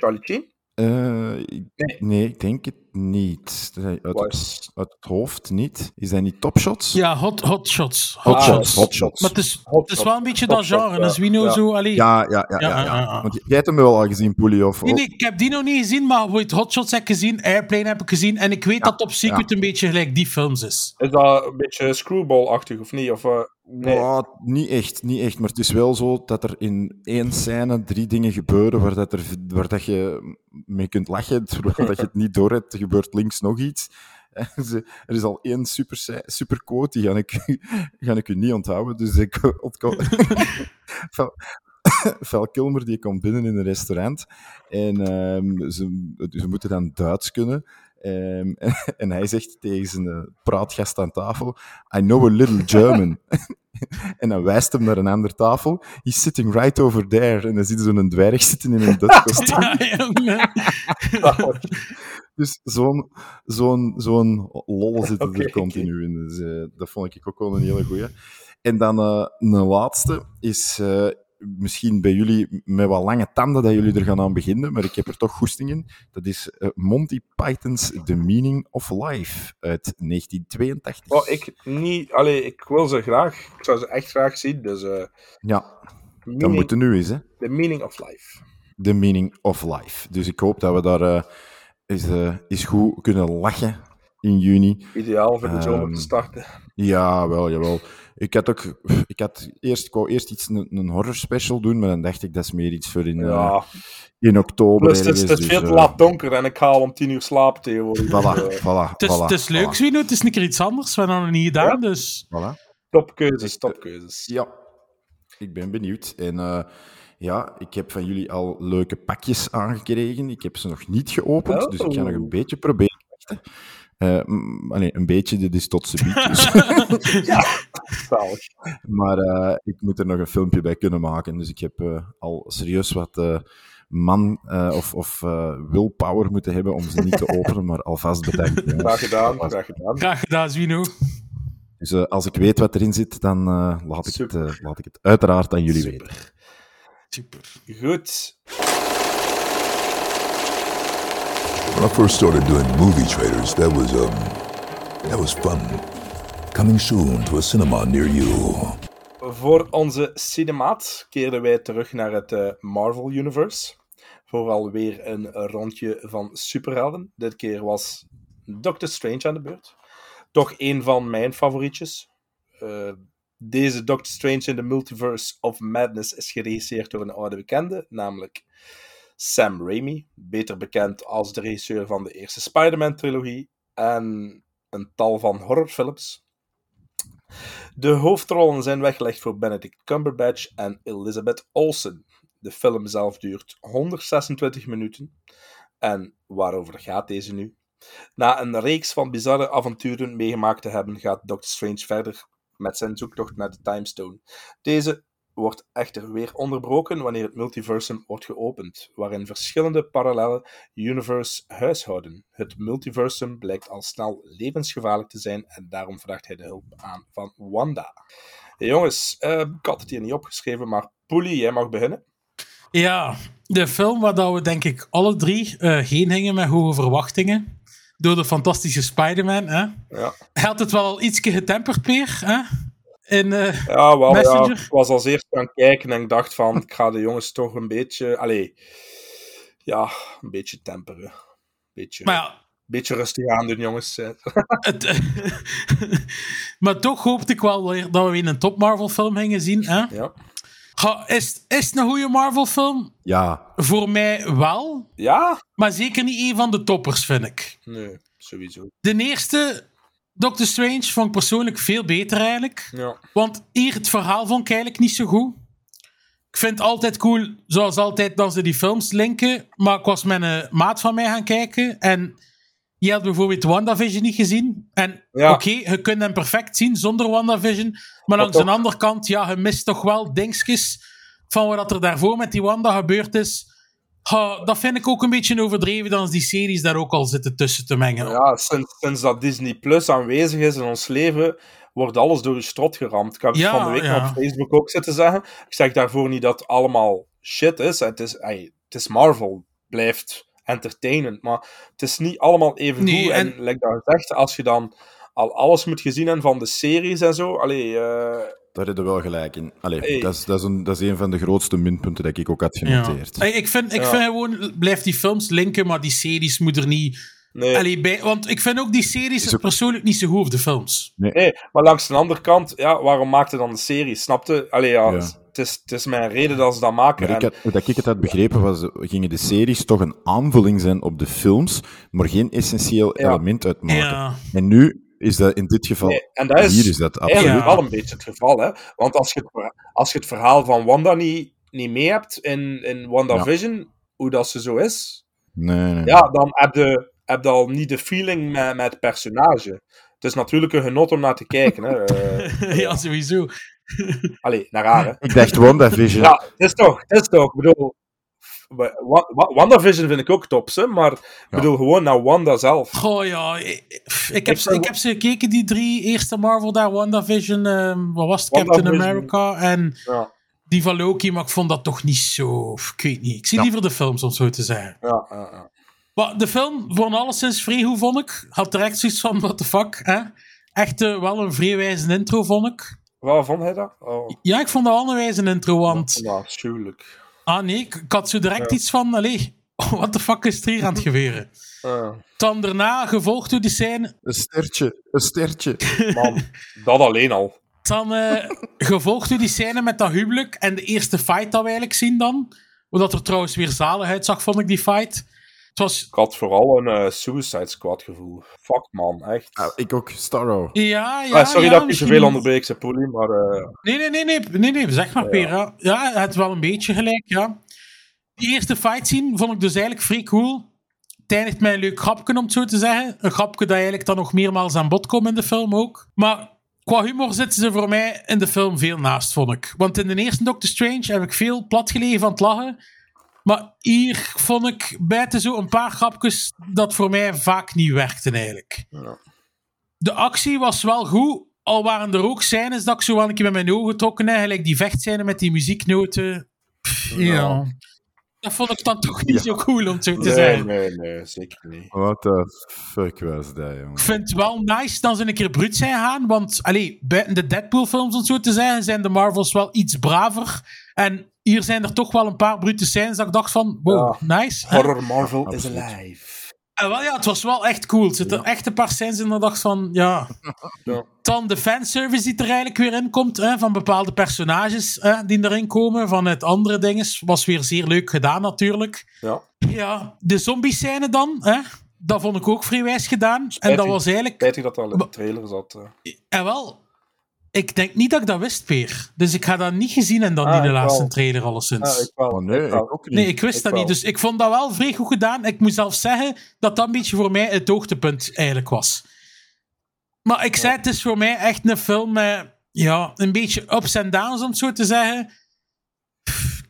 Charlie Sheen? Eh, ik- nee. ik denk het niet. Uit Wat het, is- uit het hoofd niet. Is dat niet Top Shots? Ja, hot, hot shots. Hot Hot Shots, shots. Hot Shots. Maar het is, Hot het is wel een beetje dat genre. Dus wie nou Ja. zo... Allee. Ja, ja, ja. ja, Ja, ja, ja, ja. Want jij hebt hem wel al gezien, Poelie? Of, Nee, nee, ik heb die nog niet gezien, maar weet, Hot Shots heb ik gezien, Airplane heb ik gezien, en ik weet Ja, dat Top Secret ja. een beetje gelijk die films is. Is dat een beetje screwball-achtig of niet? Of, eh, nee. Oh, niet echt, niet echt. Maar het is wel zo dat er in één scène drie dingen gebeuren waar, dat er, waar dat je mee kunt lachen, terwijl dat je het niet door hebt. Gebeurt links nog iets. er is al één super, super quote, die ga ik, ga ik u niet onthouden. Dus ik ontkom. Val Kilmer die komt binnen in een restaurant en um, ze, ze moeten dan Duits kunnen. Um, en hij zegt tegen zijn uh, praatgast aan tafel: I know a little German. en dan wijst hem naar een andere tafel. He's sitting right over there. En dan ziet zo'n dwerg zitten in een Dutch kostuum. Dus zo'n zo'n zo'n lol zit er continu okay. in. Dus uh, dat vond ik ook wel een hele goeie. En dan uh, een laatste is uh, misschien bij jullie met wat lange tanden dat jullie er gaan aan beginnen, maar ik heb er toch goesting in. Dat is Monty Python's The Meaning of Life uit 1982. Oh, ik niet... Allee, ik wil ze graag. Ik zou ze echt graag zien, dus... Ja, meaning, dat moet er nu eens, hè. The Meaning of Life. The Meaning of Life. Dus ik hoop dat we daar uh, eens, eens goed kunnen lachen in juni. Ideaal voor de zomer um, te starten. Ja, wel, jawel. Ik had ook, ik had eerst, ik wou eerst iets, een, een horror special doen, maar dan dacht ik dat is meer iets voor in, ja. uh, in oktober. Plus, het is, het is veel dus, te laat donker en ik ga al om tien uur slapen tegenwoordig. Voilà, uh, voilà, het, is, voilà, het is leuk, voilà. Zwino. Het is een keer iets anders. We hebben nog niet gedaan, ja. dus... Voilà. Topkeuzes, topkeuzes. Ja, ik ben benieuwd. En uh, ja, ik heb van jullie al leuke pakjes aangekregen. Ik heb ze nog niet geopend, oh. dus ik ga nog een beetje proberen. Uh, een beetje, dit is tot ze biedt. Dus. ja, zalig. Maar uh, ik moet er nog een filmpje bij kunnen maken. Dus ik heb uh, al serieus wat man of, of willpower moeten hebben om ze niet te openen, maar alvast bedankt. Ja. Graag gedaan, graag gedaan. Graag gedaan, Zwino. Dus als ik weet wat erin zit, dan laat, ik het, laat ik het uiteraard aan jullie Super. weten. Super. Goed. When I first started doing movie trailers, that was, um, that was fun. Coming soon to a cinema near you. Voor onze cinemaat keerden wij terug naar het uh, Marvel Universe. Voor alweer een rondje van superhelden. Dit keer was Doctor Strange aan de beurt. Toch een van mijn favorietjes. Uh, deze Doctor Strange in the Multiverse of Madness is geregisseerd door een oude bekende, namelijk Sam Raimi, beter bekend als de regisseur van de eerste Spider-Man-trilogie en een tal van horrorfilms. De hoofdrollen zijn weggelegd voor Benedict Cumberbatch en Elizabeth Olsen. De film zelf duurt 126 minuten. En waarover gaat deze nu? Na een reeks van bizarre avonturen meegemaakt te hebben, gaat Doctor Strange verder met zijn zoektocht naar de Time Stone. Deze wordt echter weer onderbroken wanneer het multiversum wordt geopend, waarin verschillende parallele universe huishouden. Het multiversum blijkt al snel levensgevaarlijk te zijn en daarom vraagt hij de hulp aan van Wanda. Jongens, uh, ik had het hier niet opgeschreven, maar Poelie, jij mag beginnen. Ja, de film waar we denk ik alle drie uh, heen hingen met hoge verwachtingen. Door de fantastische Spider-Man. Hè? Ja. Hij had het wel ietsje getemperd, Peer. Hè? in uh, ja, wel, Messenger. Ja, ik was als eerst gaan kijken en ik dacht van, ik ga de jongens toch een beetje, allee, ja, een beetje temperen. Beetje, maar ja, beetje rustig aan doen, jongens. Het, maar toch hoopte ik wel weer dat we weer een top Marvel film gingen zien. Hè? Ja. Ga, is, is het een goede Marvel film? Ja. Voor mij wel. Ja? Maar zeker niet een van de toppers, vind ik. Nee, sowieso. De eerste Doctor Strange vond ik persoonlijk veel beter eigenlijk. Ja. Want hier het verhaal vond ik eigenlijk niet zo goed. Ik vind het altijd cool, zoals altijd, dat ze die films linken. Maar ik was met een maat van mij gaan kijken. En je had bijvoorbeeld WandaVision niet gezien. En Ja. oké, je kunt hem perfect zien zonder WandaVision. Maar langs de andere kant, ja, je mist toch wel dingetjes van wat er daarvoor met die Wanda gebeurd is. Ha, dat vind ik ook een beetje overdreven dan die series daar ook al zitten tussen te mengen. Ja, sinds, sinds dat Disney Plus aanwezig is in ons leven, wordt alles door je strot geramd. Ik heb het van de week ja. op Facebook ook zitten zeggen. Ik zeg daarvoor niet dat het allemaal shit is. Het is, ey, het is Marvel. Blijft entertainend. Maar het is niet allemaal even Nee, goed. En, en- like dat gezegd, als je dan al alles moet gezien hebben van de series en zo. Allee, eh, Daar heb je wel gelijk in. Allee, Hey. dat, is, dat, is een, dat is een van de grootste minpunten dat ik ook had genoteerd. Ja. Hey, Ik, vind, ik Ja. vind gewoon, blijf die films linken, maar die series moet er niet. nee. Allee, bij, want ik vind ook die series ook- persoonlijk niet zo goed of de films. nee. Maar langs de andere kant, ja, waarom maakte dan de serie? Snapte? Allee, ja, Ja. Het is, het is mijn reden dat ze dat maken. Maar ik had, hoe dat ik het had begrepen, was, gingen de series toch een aanvulling zijn op de films, maar geen essentieel Ja. element uitmaken. Ja. En nu is dat in dit geval, Nee, en dat is, hier is dat absoluut. eigenlijk wel een beetje het geval. Hè? Want als je, het, als je het verhaal van Wanda niet, niet mee hebt in, in WandaVision, hoe dat ze zo is, Nee, nee. ja, dan heb je, heb je al niet de feeling met, met het personage. Het is natuurlijk een genot om naar te kijken. Hè? Eh, ja, sowieso. Allee, naar haar, hè. Ik dacht WandaVision. Ja, het is toch, het is toch. Ik bedoel, Wa- Wa- WandaVision vind ik ook tops, hè, maar ik bedoel gewoon naar Wanda zelf. Goh ja, ik, ik heb, ze, ik heb ze gekeken, die drie eerste Marvel daar, WandaVision, ehm wat was het, Captain. America en Ja. die van Loki, maar ik vond dat toch niet zo, ik weet niet. Ik zie Ja. liever de films, om zo te zeggen. Ja, ja, ja. Maar de film, voor alleszins vrij goed, vond ik. Had direct zoiets van, what the fuck, hè? Echt eh, wel een vrij wijze intro, vond ik. Waar vond hij dat? Oh, Ja, ik vond dat wel een wijze intro, want... ja, afschuwelijk. Ah nee, ik, ik had zo direct Ja. iets van, allee, what the fuck is er hier aan het gebeuren? Ja. Dan daarna, gevolgd door die scène... Een stertje, een stertje. Man, dat alleen al. Dan eh, gevolgd door die scène met dat huwelijk en de eerste fight dat we eigenlijk zien dan. Wat er trouwens weer zalig uitzag, vond ik, die fight. Het was... Ik had vooral een eh, Suicide Squad gevoel. Fuck man, echt. Ah, ik ook, Starro. Ja, ja, Ah, sorry ja, dat ik je zoveel onderbreek, zei Poelie, maar... eh, Nee, nee, nee, nee, nee, nee, zeg maar, Ja. Peer. Ja, ja het is wel een beetje gelijk, ja. Die eerste fight scene vond ik dus eigenlijk vrij cool. Het eindigt met een leuk grapje, om het zo te zeggen. Een grapje dat eigenlijk dan nog meermaals aan bod komt in de film ook. Maar qua humor zitten ze voor mij in de film veel naast, vond ik. Want in de eerste Doctor Strange heb ik veel platgelegen van het lachen. Maar hier vond ik buiten zo een paar grapjes dat voor mij vaak niet werkten eigenlijk. ja. De actie was wel goed, al waren er ook scènes dat ik zo wel een keer met mijn ogen trokken. hè. Gelijk die vechtscène met die muzieknoten. Pff, ja. Dat vond ik dan toch niet zo cool om zo te Nee, zeggen. nee, nee, zeker niet. What the fuck was dat, jongen? Ik vind het wel nice dat ze een keer bruut zijn gaan. Want allee, buiten de Deadpool-films, om zo te zeggen, zijn de Marvels wel iets braver. En hier zijn er toch wel een paar brute scènes dat ik dacht van, wow, nice. hè? Horror Marvel is alive. En wel, ja, het was wel echt cool. Er zitten echt een paar scènes in dat ik dacht van, ja. Ja. Dan de fanservice die er eigenlijk weer in komt, hè, van bepaalde personages hè, die erin komen, van het andere dinges, was weer zeer leuk gedaan natuurlijk. Ja. Ja, de zombie-scène dan, hè, dat vond ik ook vrij wijs gedaan. En dat was eigenlijk... Spijtig dat dat al in de trailer zat. En wel, ik denk niet dat ik dat wist, Peer. Dus ik had dat niet gezien en dan Ah, niet de laatste wel. trailer alleszins. Ah, ik wel. Oh, nee, ik wel. ik ook niet. Nee, ik wist Ik dat wel. niet. Dus ik vond dat wel vrij goed gedaan. Ik moet zelfs zeggen dat dat een beetje voor mij het hoogtepunt eigenlijk was. Maar ik zei, het is voor mij echt een film met ja, een beetje ups en downs, om het zo te zeggen.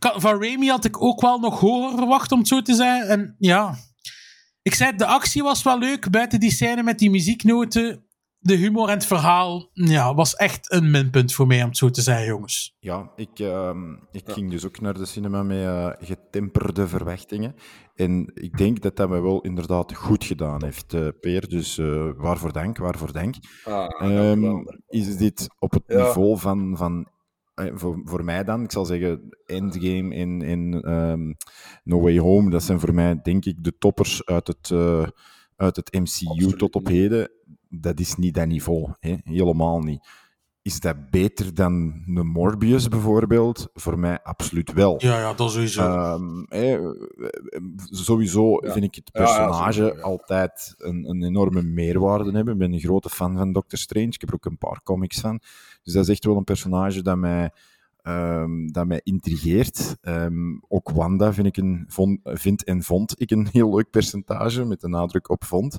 Van Raimi had ik ook wel nog hoger verwacht, om het zo te zeggen. En ja, ik zei, de actie was wel leuk, buiten die scène met die muzieknoten. De humor en het verhaal ja, was echt een minpunt voor mij, om het zo te zeggen, jongens. Ja, ik, ehm, ik ging dus ook naar de cinema met eh, getemperde verwachtingen. En ik denk dat dat mij wel inderdaad goed gedaan heeft, eh, Peer. Dus eh, waarvoor dank, waarvoor dank. Ah, Ehm, is dit op het Ja. niveau van, van voor, voor mij dan, ik zal zeggen, Endgame en, en ehm, No Way Home, dat zijn voor mij denk ik de toppers uit het, eh, uit het MCU Absoluut tot op heden. Dat is niet dat niveau, hè? helemaal niet. Is dat beter dan een Morbius bijvoorbeeld? Voor mij absoluut wel. Ja, ja, dat sowieso. Ehm, hè, eh, sowieso Ja. vind ik het ja, personage ja. altijd een, een enorme meerwaarde hebben. Ik ben een grote fan van Doctor Strange. Ik heb er ook een paar comics van. Dus dat is echt wel een personage dat mij, ehm, dat mij intrigeert. Ehm, ook Wanda vind, ik een, vond, vind en vond ik een heel leuk percentage, met de nadruk op vond.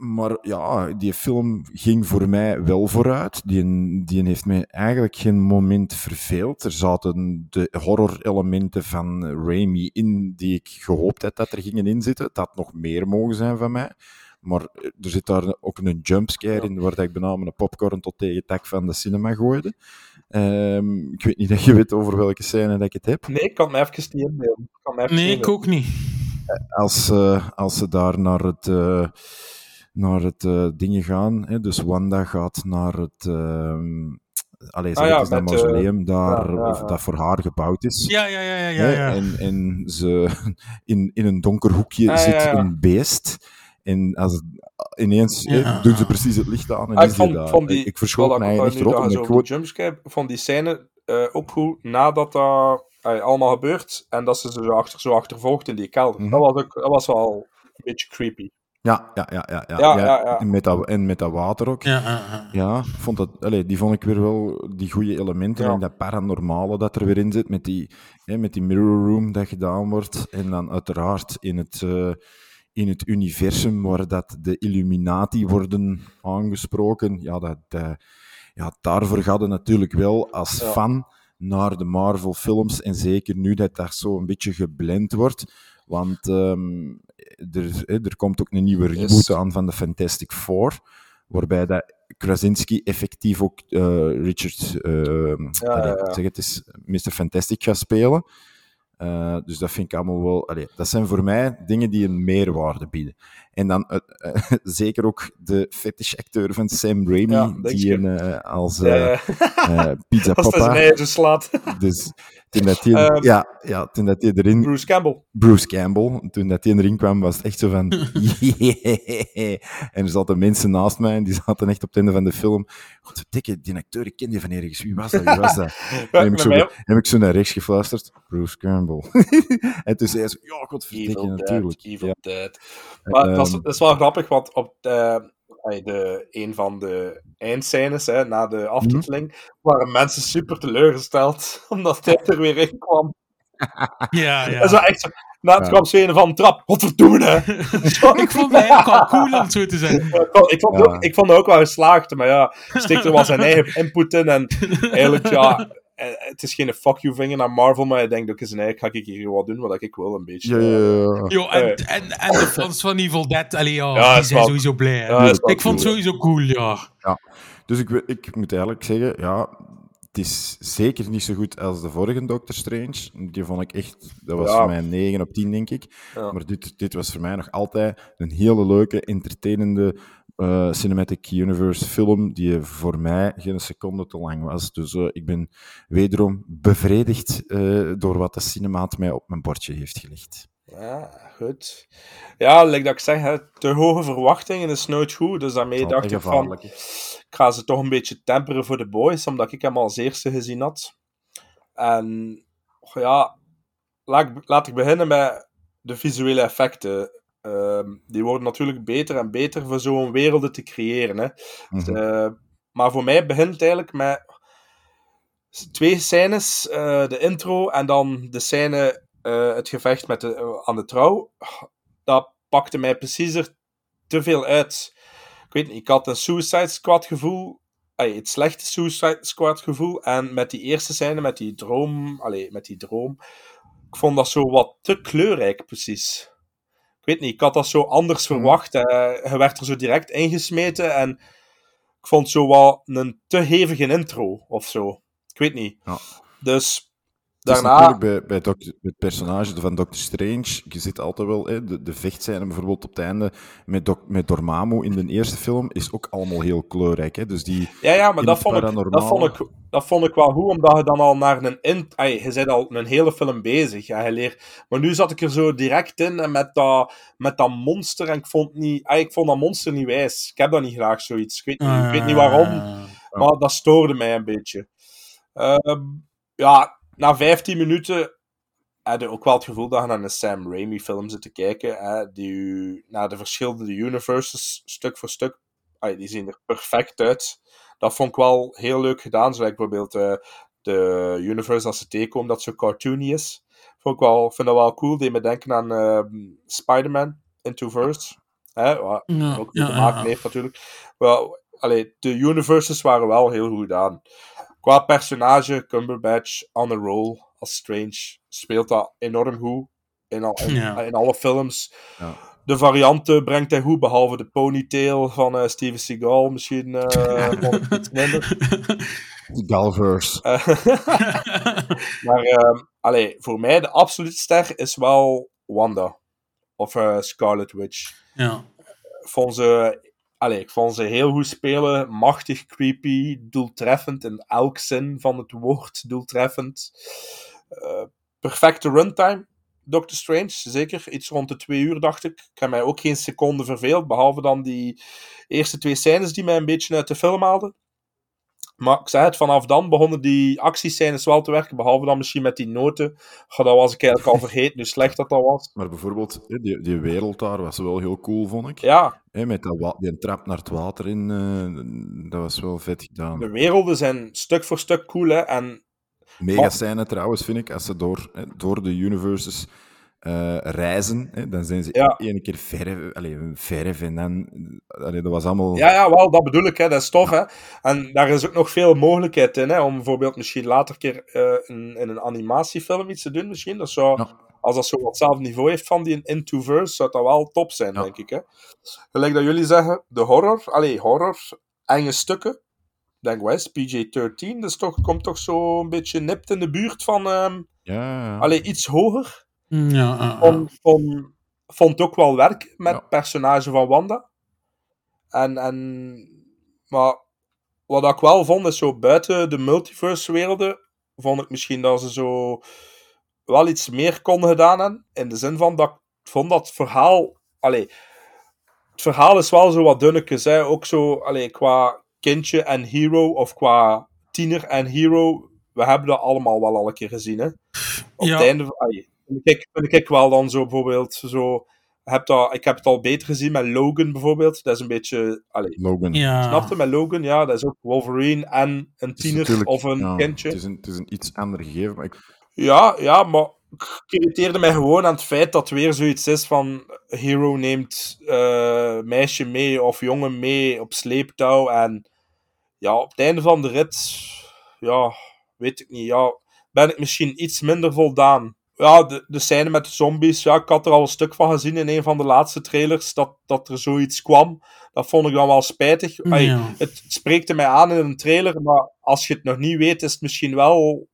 Maar ja, die film ging voor mij wel vooruit. Die, die heeft mij eigenlijk geen moment verveeld. Er zaten de horror-elementen van Raimi in die ik gehoopt had dat er gingen inzitten. Dat had nog meer mogen zijn van mij. Maar er zit daar ook een jumpscare in waar dat ik bijna een popcorn tot tegen het dak van de cinema gooide. Ehm, ik weet niet of je weet over welke scène dat ik het heb. Nee, ik kan me even niet inbeelden. Nee, ik ook niet. als, eh, als ze daar naar het, eh, naar het eh, dingen gaan. Hè, dus Wanda gaat naar het. ehm allee, Ah ja, het is dat met, eh, mausoleum daar, ja, ja, of ja. dat voor haar gebouwd is. Ja, ja, ja, ja, ja. En, en ze in, in een donker hoekje Ah, zit ja, ja. een beest. En als het, ineens doen ze precies het licht aan en Ah, ik is vond, daar. vond die, ik verschoot mij echt zo ik gewoon- jumpscare, vond die scène eh, ook goed nadat dat allemaal gebeurt en dat ze zo, achter, zo achtervolgt in die kelder. Mhm. dat, was ook, dat was wel een beetje creepy. Ja, ja, ja, ja. ja, Ja, ja, ja. En, met dat, en met dat water ook. Ja, ja, ja. Ja, vond dat, allee, die vond ik weer wel, die goede elementen Ja. en dat paranormale dat er weer in zit, met die, hè, met die mirror room dat gedaan wordt. En dan uiteraard in het, eh, in het universum waar dat de Illuminati worden aangesproken. Ja, dat, eh, ja daarvoor gaat het natuurlijk wel als Ja. fan naar de Marvel films. En zeker nu dat dat zo een beetje geblend wordt. Want ehm, er, er komt ook een nieuwe reboot Yes. aan van de Fantastic Four. Waarbij dat Krasinski effectief ook eh, Richard, eh, ja, ja. zeg het is, Mr. Fantastic gaat spelen. Eh, dus dat vind ik allemaal wel. allee, dat zijn voor mij dingen die een meerwaarde bieden. En dan eh, eh, zeker ook de fetish-acteur van Sam Raimi, Ja, die een, eh, als Pizza Als hij Papa. eigen slaat. Dus toen dat Ehm, ja, ja, toen dat die erin. Bruce Campbell. Bruce Campbell. Toen dat die erin kwam, was het echt zo van. en er zaten mensen naast mij en die zaten echt op het einde van de film. Godverdikke, die acteur, ik ken die van ergens. Wie was dat? Wie was dat? Heb, ik zo, heb ik zo naar rechts gefluisterd. Bruce Campbell. en toen zei ze: Ja, godverdikke, natuurlijk. Evil Ja. Dead. Maar dat, is, dat is wel grappig, want op de, ey, de, een van de eindscènes, hè, na de aftiteling, waren mensen super teleurgesteld, omdat hij er weer in kwam. Ja, ja. En zo echt zo, na het Ja. kwam ze een van trap, wat verdoen hè? ik vond het eigenlijk al cool om het zo te zeggen. ik, vond, ik, vond het Ja. ook, ik vond het ook wel geslaagd, maar ja, steekt er wel zijn eigen input in en eigenlijk, ja, eh, het is geen fuck you vinger naar Marvel, maar hij denkt ook eens, nee, ga ik hier wat doen wat ik wil, een beetje. Ja, ja, ja. Yo, en, Eh. en, en de fans van Evil Dead, allee, ja, Ja, die zijn wel- sowieso blij. Ja, ik vond het cool, sowieso cool, ja. Ja, dus ik, ik moet eigenlijk zeggen, ja, het is zeker niet zo goed als de vorige Doctor Strange. Die vond ik echt, dat was Ja. voor mij een 9 op 10, denk ik. Ja. Maar dit, dit was voor mij nog altijd een hele leuke, entertainende eh, Cinematic Universe film, die voor mij geen seconde te lang was. Dus eh, ik ben wederom bevredigd eh, door wat de cinemaat mij op mijn bordje heeft gelegd. Ja, goed. Ja, like dat ik zeg, hè, te hoge verwachtingen is nooit goed. Dus daarmee dacht ik van, ik ga ze toch een beetje temperen voor de boys, omdat ik hem als eerste gezien had. En ja, laat ik, laat ik beginnen met de visuele effecten. Ehm, die worden natuurlijk beter en beter voor zo'n werelden te creëren. Hè. Mhm. Eh, maar voor mij begint het eigenlijk met twee scènes. eh, de intro en dan de scène, eh, het gevecht met de, aan de trouw. Dat pakte mij precies er te veel uit. Ik weet niet, ik had een Suicide Squad gevoel. Het slechte Suicide Squad gevoel. En met die eerste scène, met die droom. Allee, met die droom. Ik vond dat zo wat te kleurrijk, precies. Ik weet niet, ik had dat zo anders verwacht. eh, je werd er zo direct ingesmeten. En ik vond zo wat een te hevige intro of zo. Ik weet niet. Ja. Dus daarna. natuurlijk bij, bij Doc- het personage van Doctor Strange, je zit altijd wel, hè, de, de vechtscène bijvoorbeeld op het einde met, Doc, met Dormammu in de eerste film is ook allemaal heel kleurrijk. Hè? Dus die, Ja, ja, maar dat vond, ik, dat, vond ik, dat vond ik wel goed, omdat je dan al naar een... In, ay, je bent al een hele film bezig. Ja, je leert, maar nu zat ik er zo direct in en met dat, met dat monster. En ik vond, niet, ay, ik vond dat monster niet wijs. Ik heb dat niet graag, zoiets. Ik weet niet, ik weet niet waarom, maar dat stoorde mij een beetje. Ehm, ja, na 15 minuten had je ook wel het gevoel dat je naar een Sam Raimi film zit te kijken, hè, die naar de verschillende universes, stuk voor stuk, ay, die zien er perfect uit. Dat vond ik wel heel leuk gedaan, zoals bijvoorbeeld eh, de universe als ze tegenkomen, dat zo cartoony is. Vond ik wel, vind dat wel cool, die me denken aan ehm, Spider-Man Into Verse. Hè, wat Ja, ook ja, te maken ja. heeft natuurlijk. Wel, allee, de universes waren wel heel goed gedaan. Qua personage, Cumberbatch, on a roll als Strange, speelt dat enorm goed. In, al, in, Ja. in alle films. Ja. De varianten brengt hij goed, behalve de ponytail van eh, Steven Seagal. Misschien eh, iets minder. Galverse. Eh, maar ehm, allee, voor mij de absolute ster is wel Wanda. Of eh, Scarlet Witch. Ja. Vond ze, allee, ik vond ze heel goed spelen. Machtig creepy. Doeltreffend in elk zin van het woord. Doeltreffend. Eh, perfecte runtime. Doctor Strange, zeker. Iets rond de twee uur, dacht ik. Ik heb mij ook geen seconde verveeld. Behalve dan die eerste twee scènes die mij een beetje uit de film haalden. Maar ik zei het, vanaf dan begonnen die actiescènes wel te werken, behalve dan misschien met die noten. Goh, dat was ik eigenlijk al vergeten, hoe slecht dat dat was. Maar bijvoorbeeld, die, die wereld daar was wel heel cool, vond ik. Ja. Met dat die trap naar het water in, eh, dat was wel vet gedaan. De werelden zijn stuk voor stuk cool, hè. En Mega scène trouwens, vind ik, als ze door, door de universes eh, reizen, hè, dan zijn ze Ja. één keer verf, allee, verf en dan... Dat was allemaal... Ja, ja, wel, dat bedoel ik, hè. dat is tof. Hè. En daar is ook nog veel mogelijkheid in, hè, om bijvoorbeeld misschien later een keer eh, in, in een animatiefilm iets te doen. Misschien. Dat zou, Als dat zo wat hetzelfde niveau heeft van die Into-verse, zou dat wel top zijn, denk ik. Hè. Gelijk dat jullie zeggen, de horror, allee, horror, enge stukken. Denk eens, PJ-13, dat is toch, komt toch zo een beetje nipt in de buurt van... Ja, ja. allee, iets hoger. Ja, ja, Vond, vond, vond ook wel werk met het personage van Wanda. En, en, maar wat ik wel vond, is zo buiten de multiverse-werelden, vond ik misschien dat ze zo wel iets meer konden gedaan hebben. In de zin van dat ik vond dat het verhaal. Allee, het verhaal is wel zo wat dunnetjes. Hè. Ook zo allee, qua kindje en hero, of qua tiener en hero. We hebben dat allemaal wel al een keer gezien. Hè. Op Ja. het einde van. allee, vind ik, vind ik wel dan zo bijvoorbeeld. Zo, heb dat, ik heb het al beter gezien met Logan bijvoorbeeld. Dat is een beetje. Allee, Logan. Ja. Snapte met Logan? Ja, dat is ook Wolverine en een tiener of een ja, kindje. Het is een, het is een iets ander gegeven, maar ik, Ja, ja, maar ik irriteerde mij gewoon aan het feit dat het weer zoiets is van hero neemt eh, meisje mee of jongen mee op sleeptouw en ja, op het einde van de rit, ja, weet ik niet, ja, ben ik misschien iets minder voldaan. Ja, de, de scène met de zombies, ja, ik had er al een stuk van gezien in een van de laatste trailers, dat, dat er zoiets kwam. Dat vond ik dan wel spijtig. Ja. Het spreekte mij aan in een trailer, maar als je het nog niet weet, is het misschien wel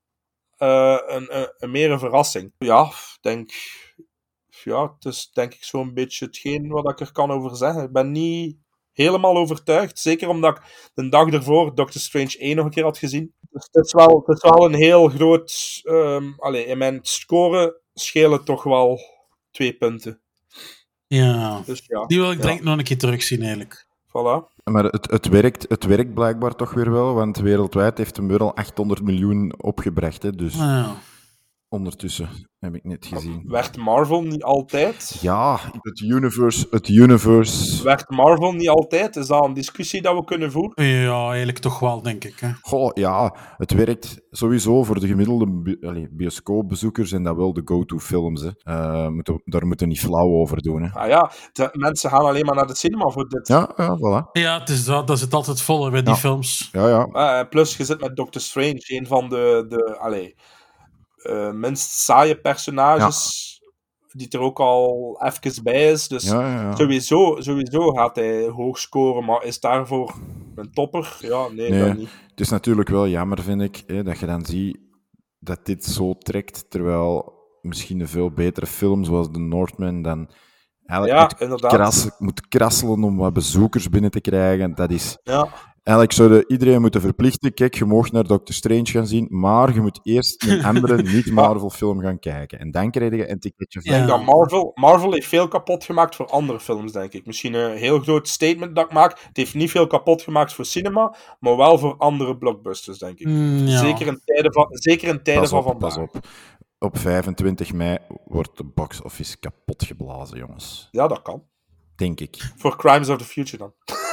eh, een, een, een meer een verrassing. Ja, denk. Ja, het is denk ik zo'n beetje hetgeen wat ik er kan over zeggen. Ik ben niet helemaal overtuigd. Zeker omdat ik de dag ervoor Doctor Strange 1 nog een keer had gezien. Dus het is wel, het is wel een heel groot. ehm allee, in mijn score schelen toch wel twee punten. Ja. Dus ja. Die wil ik ja. denk ik nog een keer terugzien, eigenlijk. Voilà. Maar het, het, werkt, het werkt blijkbaar toch weer wel, want wereldwijd heeft hem weer al 800 miljoen opgebracht. Hè, dus Ah, ja. Ondertussen heb ik net gezien. Werd Marvel niet altijd? Ja, het universe, het universe. Werd Marvel niet altijd? Is dat een discussie dat we kunnen voeren? Ja, eigenlijk toch wel, denk ik. Hè. Goh, ja, het werkt sowieso voor de gemiddelde bi bioscoopbezoekers en dat wel de go-to-films. Hè. Eh, moeten, daar moeten we niet flauw over doen. Hè. Ah ja, de mensen gaan alleen maar naar de cinema voor dit. Ja, ja, voilà. Ja, het is dat. Dat zit altijd vol hè, bij die Ja. films. Ja, ja. Eh, plus, je zit met Doctor Strange, een van de, de allee, eh, minst saaie personages, die er ook al even bij is. Dus Ja. Sowieso, sowieso gaat hij hoog scoren, maar is daarvoor een topper? Ja, nee, Nee, dat niet. het is natuurlijk wel jammer, vind ik, hè, dat je dan ziet dat dit zo trekt, terwijl misschien een veel betere film zoals The Northman dan eigenlijk Ja, moet, moet krasselen om wat bezoekers binnen te krijgen. Dat is... Ja. Eigenlijk zouden iedereen moeten verplichten, kijk, je mag naar Doctor Strange gaan zien, maar je moet eerst een andere niet-Marvel film gaan kijken. En dan krijg je een ticketje Ik denk dat Marvel, Marvel heeft veel kapot gemaakt voor andere films, denk ik. Misschien een heel groot statement dat ik maak. Het heeft niet veel kapot gemaakt voor cinema, maar wel voor andere blockbusters, denk ik. Mm, ja. Zeker in tijden van, zeker in tijden Pas van op, vandaag. pas op. Op 25 mei wordt de box office kapot geblazen, jongens. Ja, dat kan. Denk ik. Voor Crimes of the Future dan.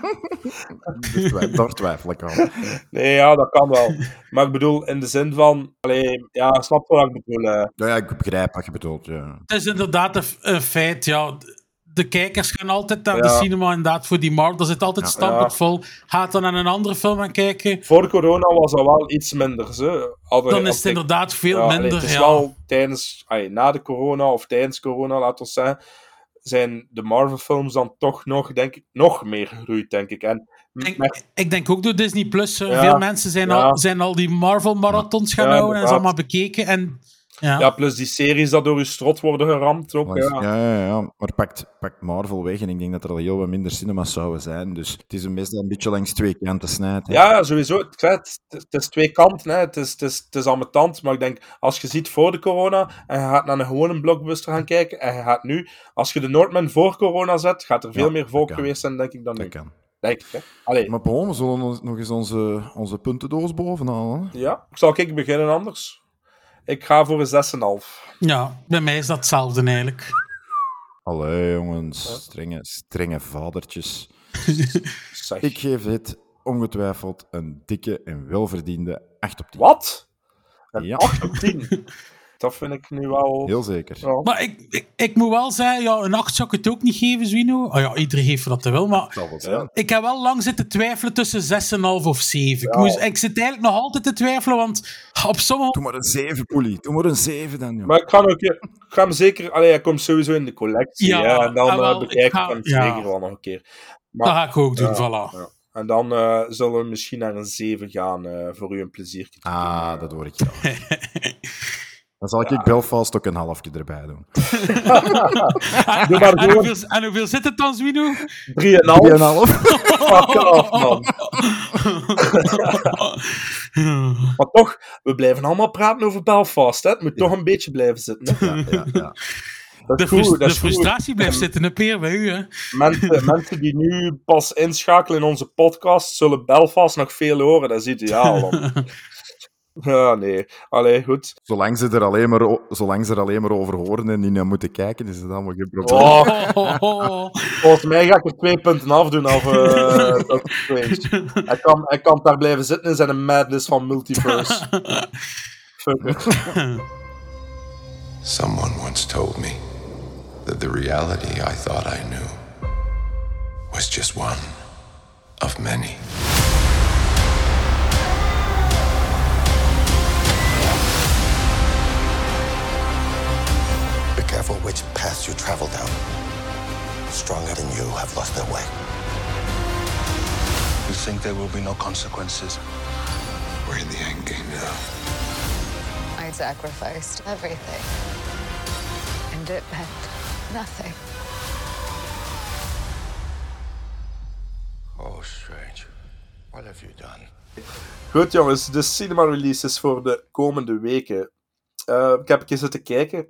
Daar twijfel ik aan. Nee, ja, dat kan wel. Maar ik bedoel, in de zin van... Allee, ja, snap je wat ik bedoel? eh. Ja, ja, ik begrijp wat je bedoelt. Ja. Het is inderdaad een, feit. Ja. De kijkers gaan altijd naar de cinema inderdaad voor die Marvel. Dat zit altijd Ja. vol. Gaat dan naar een andere film gaan kijken. Voor corona was dat wel iets minder. Ze. Hadden- Dan is het de- inderdaad veel Ja, allee, minder. het is ja. wel tijdens, allee, na de corona of tijdens corona, laten we zeggen, zijn de Marvel-films dan toch nog, denk ik, nog meer gegroeid, denk ik. En met- Ik denk ook door Disney Plus. eh, Ja. Veel mensen zijn, Ja. al, zijn al die Marvel-marathons gaan Ja, houden en ze allemaal bekeken. En, ja. ja. plus die series dat door je strot worden geramd. Ook, Ja, ja. ja, ja, maar pakt, pakt Marvel weg en ik denk dat er al heel wat minder cinemas zouden zijn. Dus het is een best een beetje langs twee kanten snijden. Ja, ja, sowieso. Ik zei Het, het is twee kanten. Hè. Het, is, het, is, het is ambetant. Maar ik denk, als je ziet voor de corona en je gaat naar een gewone blockbuster gaan kijken en je gaat nu, als je de Northman voor corona zet, gaat er veel Ja, meer volk geweest zijn, denk ik, dan nu. Dat kan. Denk ik, hè. Maar bon, we zullen nog eens onze, onze puntendoos bovenhalen. hè? Ja, zal ik beginnen anders? Ik ga voor een 6,5. Ja, bij mij is dat hetzelfde eigenlijk. Allee, jongens. Strenge, strenge vadertjes. Ik geef dit ongetwijfeld een dikke en welverdiende 8 op 10. Wat? Een Ja. 8 op 10? Dat vind ik nu wel... Heel zeker. Ja. Maar ik, ik, ik moet wel zeggen, ja, een 8 zou ik het ook niet geven, Zwino. Oh ja, iedereen geeft wat hij wil, maar ik heb wel lang zitten twijfelen tussen 6,5 of 7. Ik, moest, ik zit eigenlijk nog altijd te twijfelen, want op sommige... Doe maar een 7, Poelie. Doe maar een 7 dan, joh. Maar ik ga, ook, ik ga hem zeker... Allee, hij komt sowieso in de collectie. Ja, hè, en dan ah, wel, eh, bekijk ik ga- hem ja. zeker wel nog een keer. Maar, Dat ga ik ook doen, voilà. ja. En dan eh, zullen we misschien naar een 7 gaan eh, voor u een plezier. Ah, dat hoor ik graag. Dan zal ik Belfast ook een halfje erbij doen. Doe maar en, hoeveel, en hoeveel zit het dan, Zwino? 3,5. 3,5. Fuck off, man. maar toch, we blijven allemaal praten over Belfast. Hè? Het moet toch een beetje blijven zitten. Hè? Ja, ja, ja. De, goed, goed. frustratie blijft zitten, een peer bij u, hè. Mensen, mensen die nu pas inschakelen in onze podcast, zullen Belfast nog veel horen. Dat is ideaal. man. Ja, nee. Allee, goed. Zolang ze, er alleen maar, zolang ze er alleen maar over horen en niet naar moeten kijken, is het allemaal geen probleem. Oh. Volgens mij ga ik er 2,5 doen af eh Doctor Strange. Hij kan, hij kan daar blijven zitten in zijn madness van multiverse. Fuck it. Someone once told me that the reality I thought I knew was just one of many. Careful which path you travel down. Stronger than you have lost their way. You think there will be no consequences? We're in the end game now. I sacrificed everything. And it meant nothing. Oh, Strange. What have you done? Goed jongens, de cinema releases voor de komende weken. Eh, ik heb een keer zitten kijken.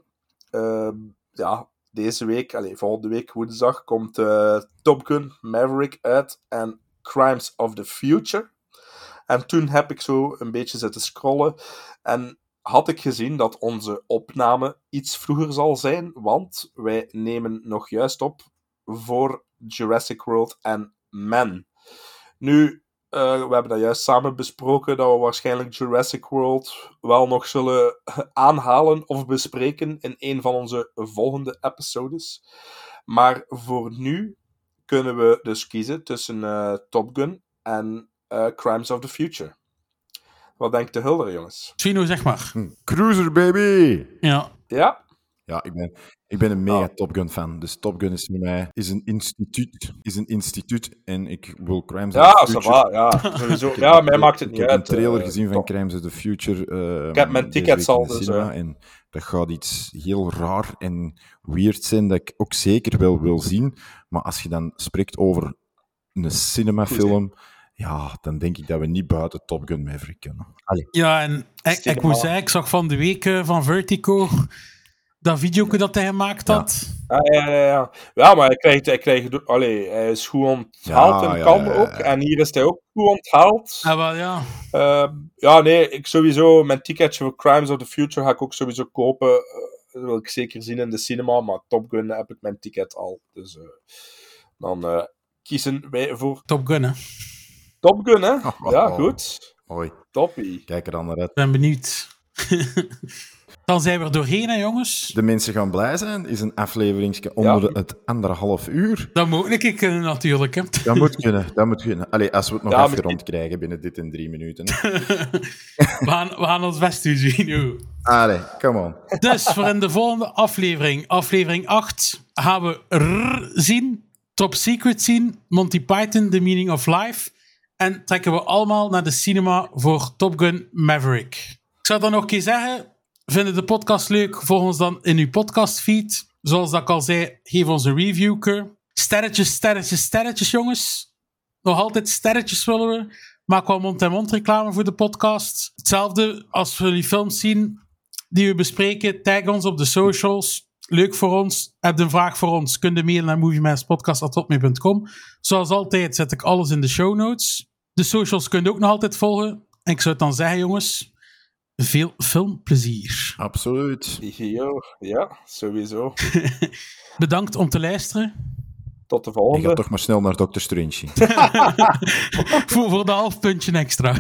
Ehm, ja, deze week, allez, volgende week woensdag, komt eh, Top Gun Maverick uit en Crimes of the Future. En toen heb ik zo een beetje zitten scrollen en had ik gezien dat onze opname iets vroeger zal zijn, want wij nemen nog juist op voor Jurassic World en Man. Nu, eh, we hebben dat juist samen besproken, dat we waarschijnlijk Jurassic World wel nog zullen aanhalen of bespreken in een van onze volgende episodes. Maar voor nu kunnen we dus kiezen tussen eh, Top Gun en eh, Crimes of the Future. Wat denkt de Hulder, jongens? Zwino, zeg maar. Cruiser, baby! Ja. Ja? Ja, ik ben, ik ben een mega Top Gun fan. Dus Top Gun is voor mij is een instituut. Is een instituut en ik wil Crimes Ja, of the Future. ja, sowieso. Ik heb Ja, een- mij maakt het ik niet heb uit, een trailer eh, gezien van top. Crimes of the Future. eh, Ik heb mijn tickets al, dus, eh. En dat gaat iets heel raar en weird zijn dat ik ook zeker wel wil zien. Maar als je dan spreekt over een cinemafilm, ja, dan denk ik dat we niet buiten Top Gun Maverick kunnen. Allee. Ja, en ik, ik moet zeggen, ik zag van de week eh, van Vertigo dat video dat hij gemaakt had. Ja, ja, ja, ja. ja maar hij krijgt, hij krijgt, allee, hij is goed onthaald Ja, in ja, Cannes ja, ja, ook. En hier is hij ook goed onthaald. Ja, wel, ja. Ehm, ja, nee, ik sowieso, mijn ticketje voor Crimes of the Future ga ik ook sowieso kopen. Eh, dat wil ik zeker zien in de cinema, maar Top Gun heb ik mijn ticket al. Dus eh, dan eh, kiezen wij voor... Top Gun, hè? Top Gun, hè? Ja, goed. Hoi. Toppie. Kijk er dan naar uit. ben benieuwd. dan zijn we er doorheen, hè, jongens. De mensen gaan blij zijn. Is een afleveringsje onder de- het anderhalf uur. Dat moet ik kunnen, natuurlijk. Hè. Dat moet kunnen. Dat moet kunnen. Allee, als we het nog Ja, afgerond krijgen binnen dit en drie minuten. We gaan, we gaan ons best doen, Zwino. Allee, come on. Dus voor in de volgende aflevering, aflevering 8, gaan we R zien, Top Secret zien, Monty Python, The Meaning of Life. En trekken we allemaal naar de cinema voor Top Gun Maverick. Ik zou dan nog een keer zeggen, vinden de podcast leuk? Volg ons dan in uw podcastfeed. Zoals dat ik al zei, geef ons een review. Sterretjes, sterretjes, sterretjes, jongens. Nog altijd sterretjes willen we. Maak wel mond-en-mond reclame voor de podcast. Hetzelfde als we jullie films zien die we bespreken. Tag ons op de socials. leuk voor ons. Heb een vraag voor ons? Kun je mailen naar moviemasterpodcast.hotmail.com. Zoals altijd zet ik alles in de show notes. De socials kun je ook nog altijd volgen. En ik zou het dan zeggen, jongens, veel filmplezier. Absoluut. Yo, ja, sowieso. Bedankt om te luisteren. Tot de volgende. gaat toch maar snel naar Dr. Strange. voor, voor de half puntje extra.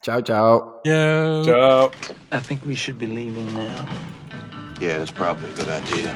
ciao, ciao. Yo. Ciao. I think we should be leaving now. Yeah, that's probably a good idea.